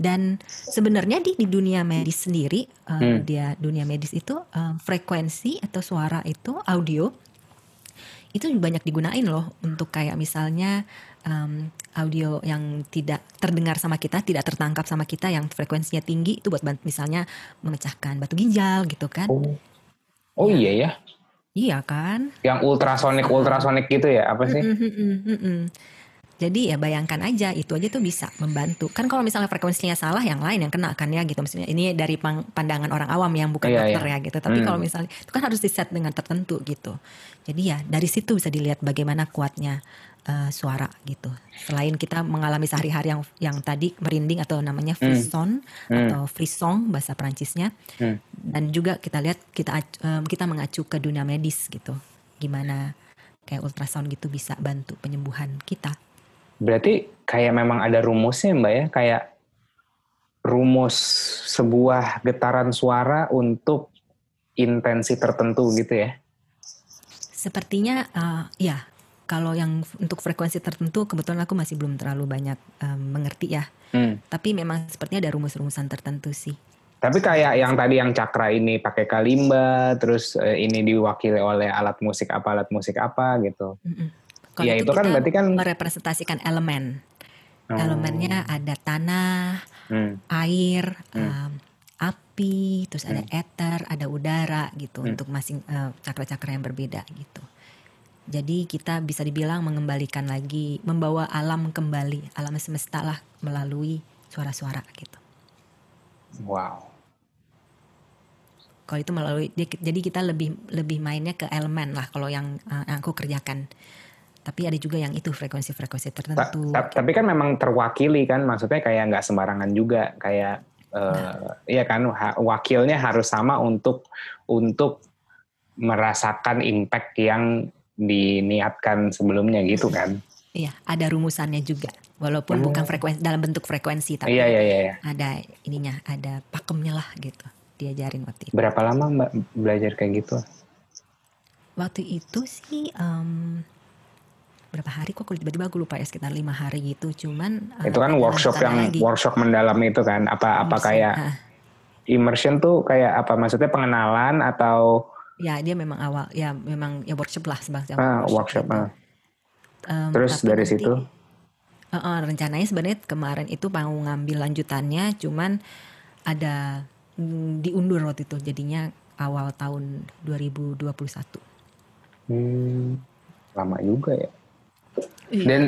Dan sebenarnya di di dunia medis sendiri, um, hmm. dia dunia medis itu um, frekuensi atau suara itu audio itu banyak digunain loh untuk kayak misalnya um, audio yang tidak terdengar sama kita, tidak tertangkap sama kita, yang frekuensinya tinggi itu buat misalnya memecahkan batu ginjal gitu kan. Oh, oh ya. iya ya. Iya kan. Yang ultrasonik ultrasonik gitu ya apa sih? Mm -mm, mm -mm. Jadi ya bayangkan aja itu aja tuh bisa membantu. Kan kalau misalnya frekuensinya salah yang lain yang kena kan ya gitu maksudnya. Ini dari pandangan orang awam yang bukan yeah, dokter yeah. ya gitu. Tapi hmm. kalau misalnya itu kan harus di set dengan tertentu gitu. Jadi ya dari situ bisa dilihat bagaimana kuatnya uh, suara gitu. Selain kita mengalami sehari-hari yang yang tadi merinding atau namanya hmm. frisson hmm. atau frisson bahasa Perancisnya. Hmm. Dan juga kita lihat kita um, kita mengacu ke dunia medis gitu. Gimana kayak ultrasound gitu bisa bantu penyembuhan kita. Berarti kayak memang ada rumusnya Mbak ya, kayak rumus sebuah getaran suara untuk intensi tertentu gitu ya? Sepertinya uh, ya, kalau yang untuk frekuensi tertentu kebetulan aku masih belum terlalu banyak um, mengerti ya. Hmm. Tapi memang sepertinya ada rumus-rumusan tertentu sih. Tapi kayak yang tadi yang cakra ini pakai kalimba, terus uh, ini diwakili oleh alat musik apa alat musik apa gitu. Mm -mm. Kalau ya, itu, itu kan berarti kan merepresentasikan elemen. Oh. Elemennya ada tanah, hmm. air, hmm. Um, api, terus hmm. ada ether, ada udara gitu hmm. untuk masing uh, cakra-cakra yang berbeda gitu. Jadi kita bisa dibilang mengembalikan lagi, membawa alam kembali, alam semesta lah melalui suara-suara gitu. Wow. Kalau itu melalui, jadi kita lebih lebih mainnya ke elemen lah kalau yang, uh, yang aku kerjakan tapi ada juga yang itu frekuensi-frekuensi tertentu. Ta ta tapi kan memang terwakili kan, maksudnya kayak nggak sembarangan juga, kayak uh, ya kan wakilnya harus sama untuk untuk merasakan impact yang diniatkan sebelumnya gitu kan. Iya, ada rumusannya juga. Walaupun hmm. bukan frekuensi dalam bentuk frekuensi tapi iya, iya, iya. iya. ada ininya, ada pakemnya lah gitu. Diajarin waktu itu. Berapa lama Mbak belajar kayak gitu? Waktu itu sih um, berapa hari kok tiba-tiba aku lupa ya sekitar lima hari gitu. Cuman eh, itu kan uh, workshop yang lagi. workshop mendalam itu kan. Apa apa kayak uh. immersion tuh kayak apa? Maksudnya pengenalan atau ya dia memang awal ya memang ya workshop lah sebangsa ah, workshop, workshop gitu. um, terus dari nanti, situ? Uh, uh, rencananya sebenarnya kemarin itu mau ngambil lanjutannya cuman ada mm, diundur waktu itu. Jadinya awal tahun 2021 hmm, lama juga ya Iya. Dan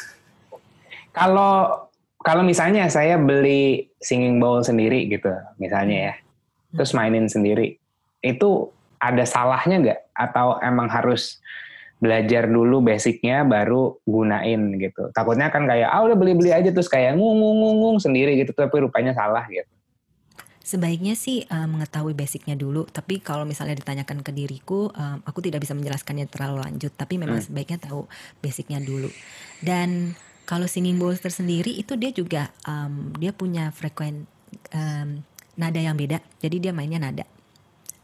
[laughs] kalau kalau misalnya saya beli singing bowl sendiri gitu, misalnya ya, hmm. terus mainin sendiri, itu ada salahnya nggak? Atau emang harus belajar dulu basicnya baru gunain gitu. Takutnya kan kayak ah udah beli-beli aja terus kayak ngung ngung ngung sendiri gitu, tapi rupanya salah gitu. Sebaiknya sih uh, mengetahui basicnya dulu, tapi kalau misalnya ditanyakan ke diriku, um, aku tidak bisa menjelaskannya terlalu lanjut, tapi memang hmm. sebaiknya tahu basicnya dulu. Dan kalau singing bowls tersendiri itu dia juga um, dia punya frekuen um, nada yang beda, jadi dia mainnya nada.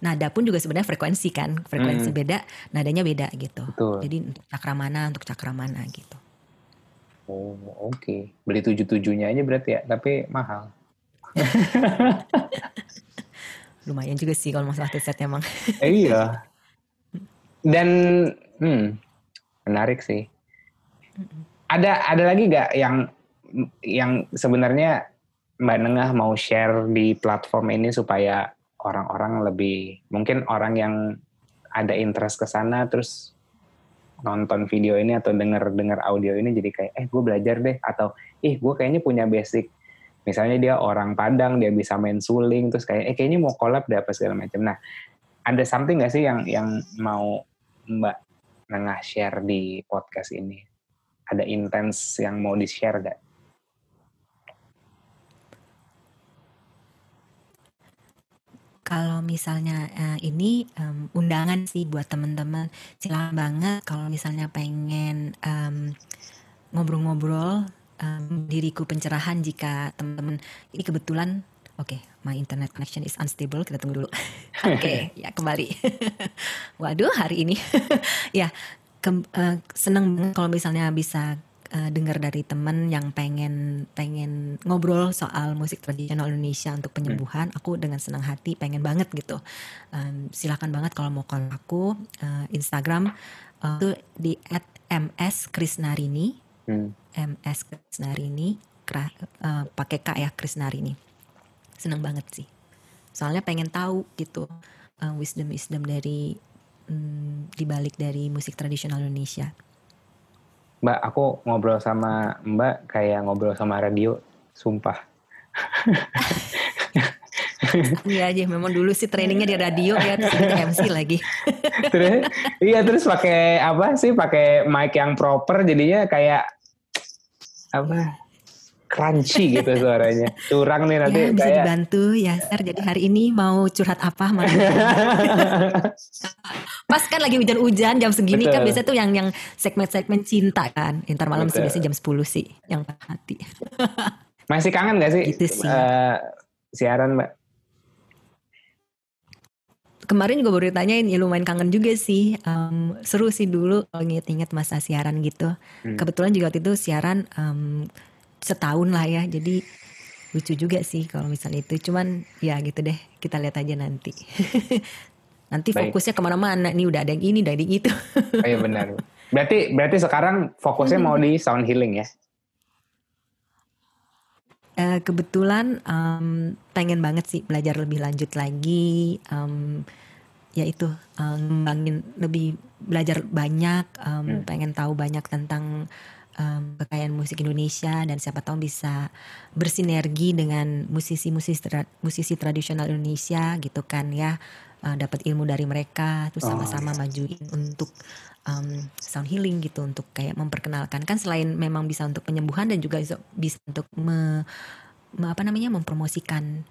Nada pun juga sebenarnya frekuensi kan, frekuensi hmm. beda, nadanya beda gitu. Betul. Jadi untuk cakra mana untuk cakra mana gitu. Oh oke, okay. beli tujuh tujuhnya aja berarti ya, tapi mahal. [laughs] Lumayan juga sih kalau masalah set emang. eh, iya. Dan hmm, menarik sih. Ada ada lagi gak yang yang sebenarnya Mbak Nengah mau share di platform ini supaya orang-orang lebih mungkin orang yang ada interest ke sana terus nonton video ini atau denger denger audio ini jadi kayak eh gue belajar deh atau ih gue kayaknya punya basic misalnya dia orang Padang dia bisa main suling terus kayak eh kayaknya mau collab deh apa segala macam nah ada something gak sih yang yang mau Mbak Nengah share di podcast ini? Ada intens yang mau di-share gak? Kalau misalnya uh, ini um, undangan sih buat teman-teman, silakan banget kalau misalnya pengen um, ngobrol-ngobrol um, diriku pencerahan jika teman-teman ini kebetulan oke okay, my internet connection is unstable kita tunggu dulu [laughs] oke okay, ya kembali [laughs] waduh hari ini [laughs] ya ke, uh, seneng banget kalau misalnya bisa uh, dengar dari temen yang pengen pengen ngobrol soal musik tradisional Indonesia untuk penyembuhan, hmm. aku dengan senang hati pengen banget gitu. Um, silakan banget kalau mau call aku uh, Instagram uh, itu di @mskrisnarini, hmm. Ms krisnarini, uh, pakai k ya Krisnarini. Seneng banget sih. Soalnya pengen tahu gitu uh, wisdom wisdom dari um, dibalik dari musik tradisional Indonesia. Mbak, aku ngobrol sama Mbak kayak ngobrol sama radio, sumpah. [laughs] Iya aja, memang dulu sih trainingnya di radio ya, terus MC lagi. terus, iya terus pakai apa sih? Pakai mic yang proper, jadinya kayak apa? crunchy gitu suaranya. Curang nih nanti ya, bisa kayak... dibantu ya, Sir. Jadi hari ini mau curhat apa? [laughs] Pas kan lagi hujan-hujan jam segini kan Betul. kan biasanya tuh yang yang segmen-segmen cinta kan. Intar malam sih biasanya jam 10 sih yang hati. Masih kangen gak sih, gitu sih. Uh, siaran Mbak? Kemarin juga baru ditanyain ya lumayan kangen juga sih. Um, seru sih dulu kalau inget-inget masa siaran gitu. Hmm. Kebetulan juga waktu itu siaran um, setahun lah ya jadi lucu juga sih kalau misalnya itu cuman ya gitu deh kita lihat aja nanti [laughs] nanti Baik. fokusnya ke mana-mana nih udah ada yang ini udah ada yang itu oh, iya benar berarti berarti sekarang fokusnya hmm. mau di sound healing ya uh, kebetulan um, pengen banget sih belajar lebih lanjut lagi um, ya itu um, ngembangin lebih belajar banyak um, hmm. pengen tahu banyak tentang um, kekayaan musik Indonesia dan siapa tahu bisa bersinergi dengan musisi-musisi tra musisi tradisional Indonesia gitu kan ya uh, dapat ilmu dari mereka terus oh, sama-sama oh, majuin untuk um, sound healing gitu untuk kayak memperkenalkan kan selain memang bisa untuk penyembuhan dan juga bisa untuk me, me, apa namanya mempromosikan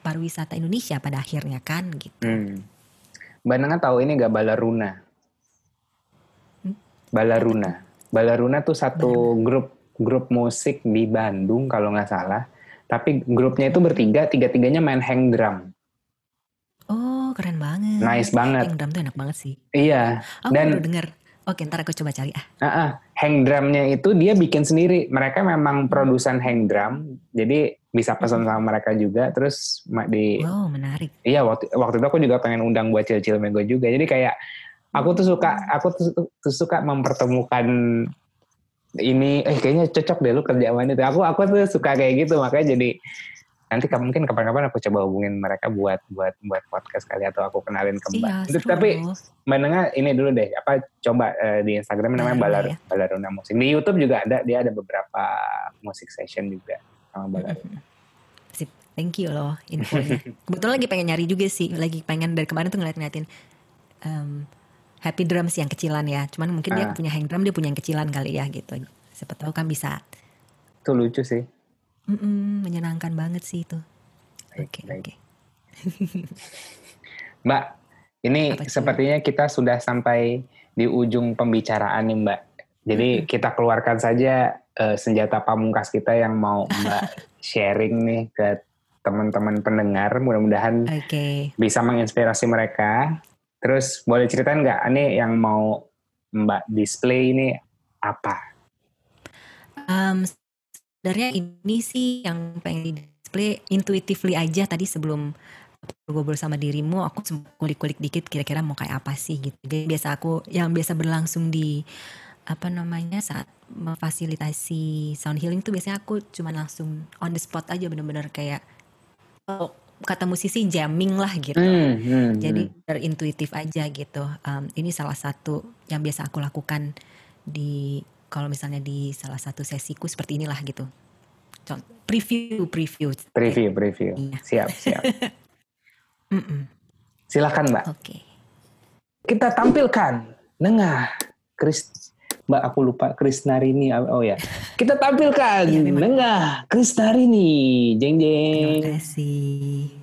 pariwisata Indonesia pada akhirnya kan gitu. Hmm. Mbak Nanga tahu ini gak Balaruna? Hmm? Balaruna. Balaruna tuh satu grup grup musik di Bandung kalau nggak salah. Tapi grupnya itu bertiga, tiga-tiganya main hang drum. Keren banget. Nice banget. Hang drum tuh enak banget sih. Iya. Aku Dan, baru denger. Oke, ntar aku coba cari ah. Uh -uh, hang drumnya itu dia bikin sendiri. Mereka memang produsen hang drum, jadi bisa pesan sama mereka juga. Terus di. Wow, menarik. Iya, waktu waktu itu aku juga pengen undang buat cil-cil mego juga. Jadi kayak aku tuh suka aku tuh, tuh suka mempertemukan ini eh kayaknya cocok deh lu kerja sama itu aku aku tuh suka kayak gitu makanya jadi nanti mungkin kapan-kapan aku coba hubungin mereka buat buat buat podcast kali atau aku kenalin ke mbak. Iya, Tapi mbak Nenga ini dulu deh apa coba uh, di Instagram namanya Balar ya. Balaruna Musik. Di YouTube juga ada dia ada beberapa musik session juga sama Balaruna. Sip, thank you loh infonya. [laughs] Kebetulan lagi pengen nyari juga sih, lagi pengen dari kemarin tuh ngeliat-ngeliatin um, happy drums yang kecilan ya. Cuman mungkin uh. dia ah. punya hang drum, dia punya yang kecilan kali ya gitu. Siapa tahu kan bisa. Itu lucu sih. Mm-mm, menyenangkan banget sih itu. Oke, oke. Okay, [laughs] okay. Mbak, ini sepertinya kita sudah sampai di ujung pembicaraan nih Mbak. Jadi mm-hmm. kita keluarkan saja uh, senjata pamungkas kita yang mau Mbak [laughs] sharing nih ke teman-teman pendengar. Mudah-mudahan okay. bisa menginspirasi mereka Terus boleh ceritain nggak ini yang mau Mbak display ini apa? Um, sebenarnya ini sih yang pengen di display intuitively aja tadi sebelum ngobrol sama dirimu aku kulik-kulik dikit kira-kira mau kayak apa sih gitu. Jadi biasa aku yang biasa berlangsung di apa namanya saat memfasilitasi sound healing tuh biasanya aku cuma langsung on the spot aja bener-bener kayak oh, kata musisi jamming lah gitu. Hmm, hmm, Jadi hmm. berintuitif aja gitu. Um, ini salah satu yang biasa aku lakukan di kalau misalnya di salah satu sesiku seperti inilah gitu. Contoh preview preview. Preview preview. Iya. Siap siap. [laughs] mm -mm. Silakan mbak. Oke. Okay. Kita tampilkan Nengah, Kris, Mbak aku lupa Krisnarini. Oh ya, kita tampilkan ya, Nengah Krisnarini. Jeng jeng. Terima kasih.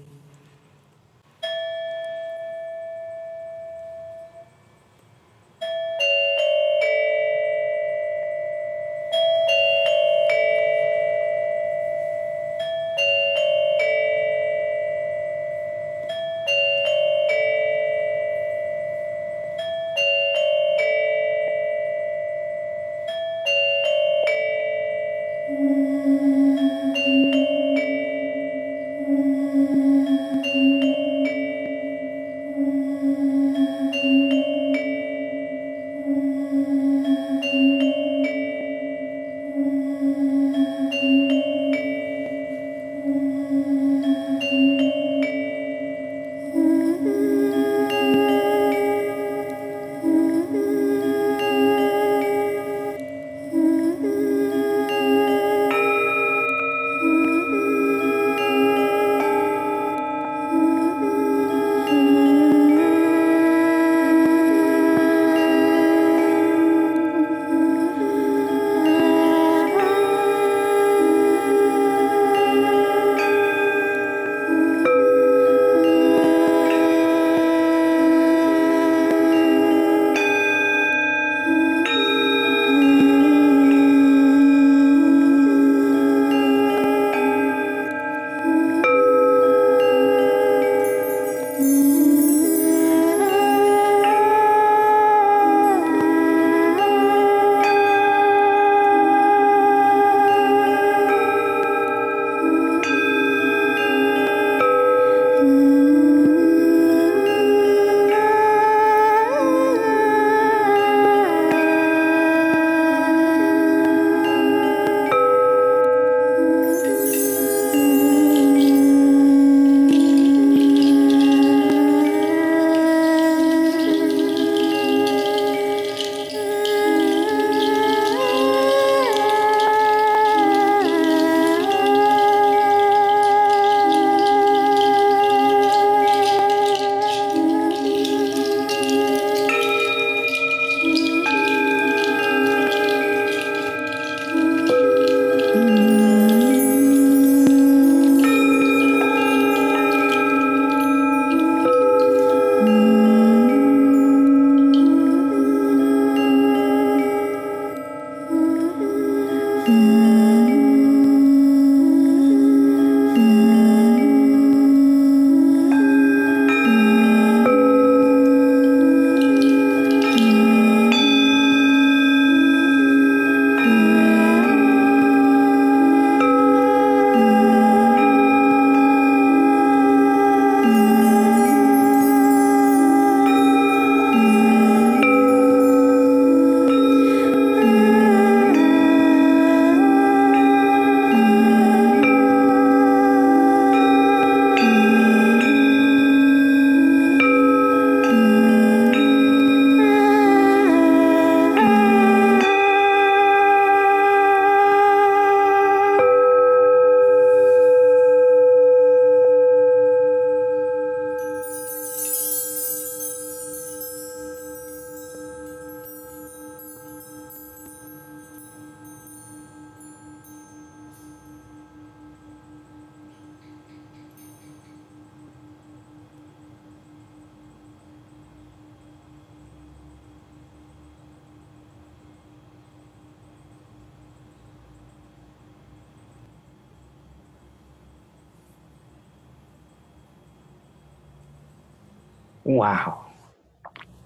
Wow.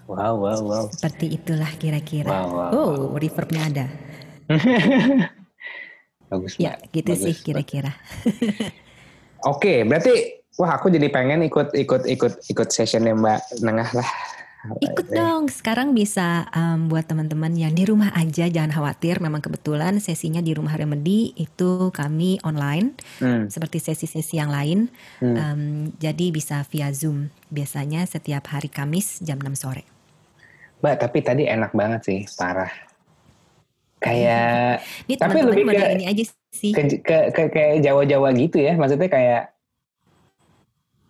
Wow, wow, wow. Seperti itulah kira-kira. Wow, wow, oh, wow. reverbnya ada. [laughs] bagus. Ya, gitu bagus, sih kira-kira. Oke, berarti wah aku jadi pengen ikut ikut ikut ikut sessionnya Mbak Nengah lah. Ikut dong. Sekarang bisa um, buat teman-teman yang di rumah aja jangan khawatir. Memang kebetulan sesinya di rumah Remedy itu kami online hmm. seperti sesi-sesi yang lain. Hmm. Um, jadi bisa via Zoom. Biasanya setiap hari Kamis jam 6 sore. Mbak, tapi tadi enak banget sih, parah. Kayak ini tapi lebih ke ini aja sih. Ke, ke, ke kayak Jawa-Jawa gitu ya. Maksudnya kayak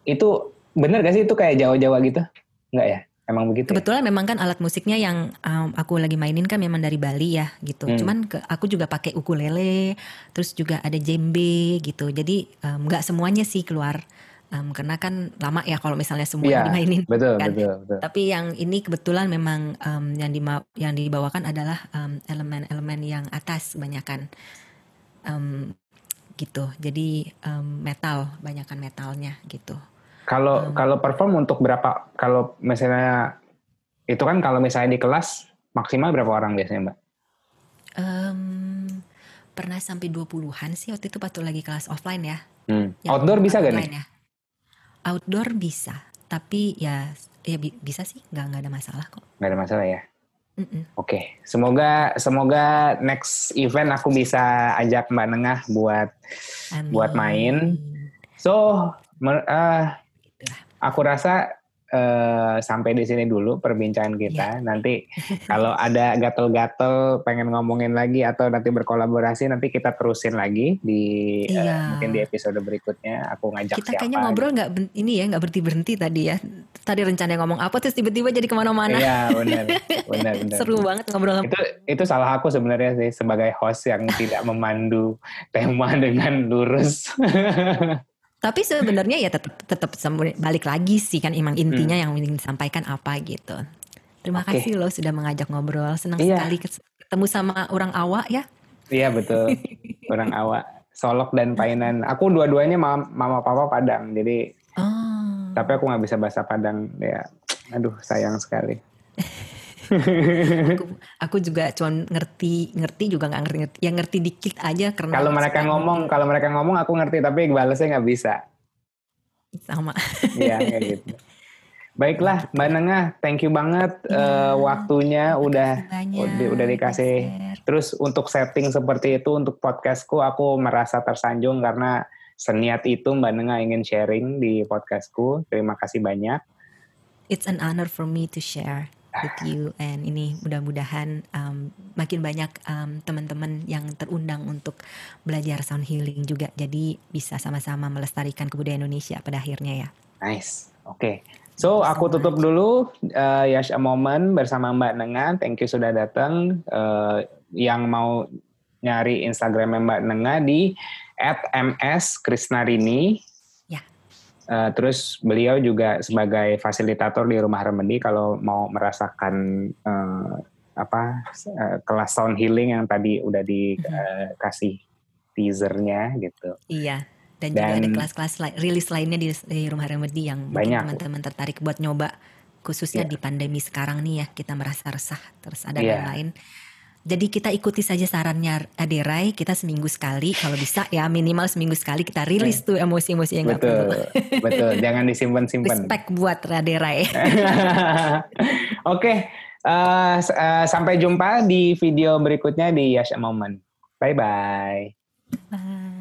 itu bener gak sih itu kayak Jawa-Jawa gitu? Enggak ya? Emang begitu? Kebetulan ya? memang kan alat musiknya yang um, aku lagi mainin kan memang dari Bali ya gitu. Hmm. Cuman ke, aku juga pakai ukulele, terus juga ada djembe gitu. Jadi nggak um, semuanya sih keluar. Um, karena kan lama ya kalau misalnya semua ya, dimainin betul, kan. Betul, betul. Tapi yang ini kebetulan memang um, yang di yang dibawakan adalah elemen-elemen um, yang atas kebanyakan um, gitu. Jadi um, metal, banyakan metalnya gitu. Kalau um, kalau perform untuk berapa? Kalau misalnya itu kan kalau misalnya di kelas maksimal berapa orang biasanya, Mbak? Um, pernah sampai 20-an sih waktu itu waktu lagi kelas offline ya. Hmm. Outdoor bisa gak nih? Ya. Outdoor bisa, tapi ya ya bisa sih, nggak nggak ada masalah kok. Nggak ada masalah ya. Oke, okay. semoga semoga next event aku bisa ajak Mbak Nengah buat Amin. buat main. So, uh, aku rasa uh, sampai di sini dulu perbincangan kita. Yeah. Nanti [laughs] kalau ada gatel-gatel pengen ngomongin lagi atau nanti berkolaborasi nanti kita terusin lagi di yeah. uh, iya. mungkin di episode berikutnya. Aku ngajak kita siapa. kayaknya ngobrol nggak ini ya nggak berhenti berhenti tadi ya. Tadi rencana ngomong apa terus tiba-tiba jadi ke mana-mana. Iya benar, benar, [laughs] benar. Seru banget ngobrol. Itu itu salah aku sebenarnya sih sebagai host yang tidak memandu [laughs] tema dengan lurus. Tapi sebenarnya ya tetap tetap balik lagi sih kan emang intinya hmm. yang ingin disampaikan apa gitu. Terima okay. kasih loh sudah mengajak ngobrol. Senang iya. sekali ketemu sama orang awak ya. Iya betul. [laughs] orang awak. Solok dan Painan. Aku dua-duanya mama, mama papa Padang. Jadi oh. tapi aku nggak bisa bahasa Padang ya. Aduh sayang sekali [laughs] aku, aku juga cuma ngerti ngerti juga nggak ngerti ngerti ya ngerti dikit aja karena kalau mereka ngomong kalau mereka ngomong aku ngerti tapi balasnya nggak bisa. Sama. Iya kayak gitu. Baiklah mbak Nengah thank you banget ya, uh, waktunya udah udah udah dikasih. terus untuk setting seperti itu untuk podcastku aku merasa tersanjung karena seniat itu mbak Nengah ingin sharing di podcastku. Terima kasih banyak. It's an honor for me to share with you and ini mudah-mudahan um, makin banyak um, teman-teman yang terundang untuk belajar sound healing juga jadi bisa sama-sama melestarikan kebudayaan Indonesia pada akhirnya ya. Nice. Oke. Okay. So aku tutup dulu uh, Yash a Moment bersama Mbak Nengan. Thank you sudah datang. Uh, yang mau nyari Instagram Mbak Nenga di @mskrisnarini Uh, terus beliau juga sebagai fasilitator di Rumah Remedi kalau mau merasakan uh, apa uh, kelas sound healing yang tadi udah dikasih uh, teasernya gitu. Iya. Dan, dan juga ada kelas-kelas rilis lainnya di, di Rumah Remedi yang banyak teman-teman tertarik buat nyoba khususnya yeah. di pandemi sekarang nih ya kita merasa resah terus ada yeah. lain-lain jadi kita ikuti saja sarannya Aderai, kita seminggu sekali, kalau bisa ya minimal seminggu sekali kita rilis tuh emosi-emosi yang nggak perlu. Betul, jangan disimpan-simpan. Respect buat Aderai. [laughs] Oke, okay. uh, eh, uh, sampai jumpa di video berikutnya di Yash Moment. Bye-bye. Bye.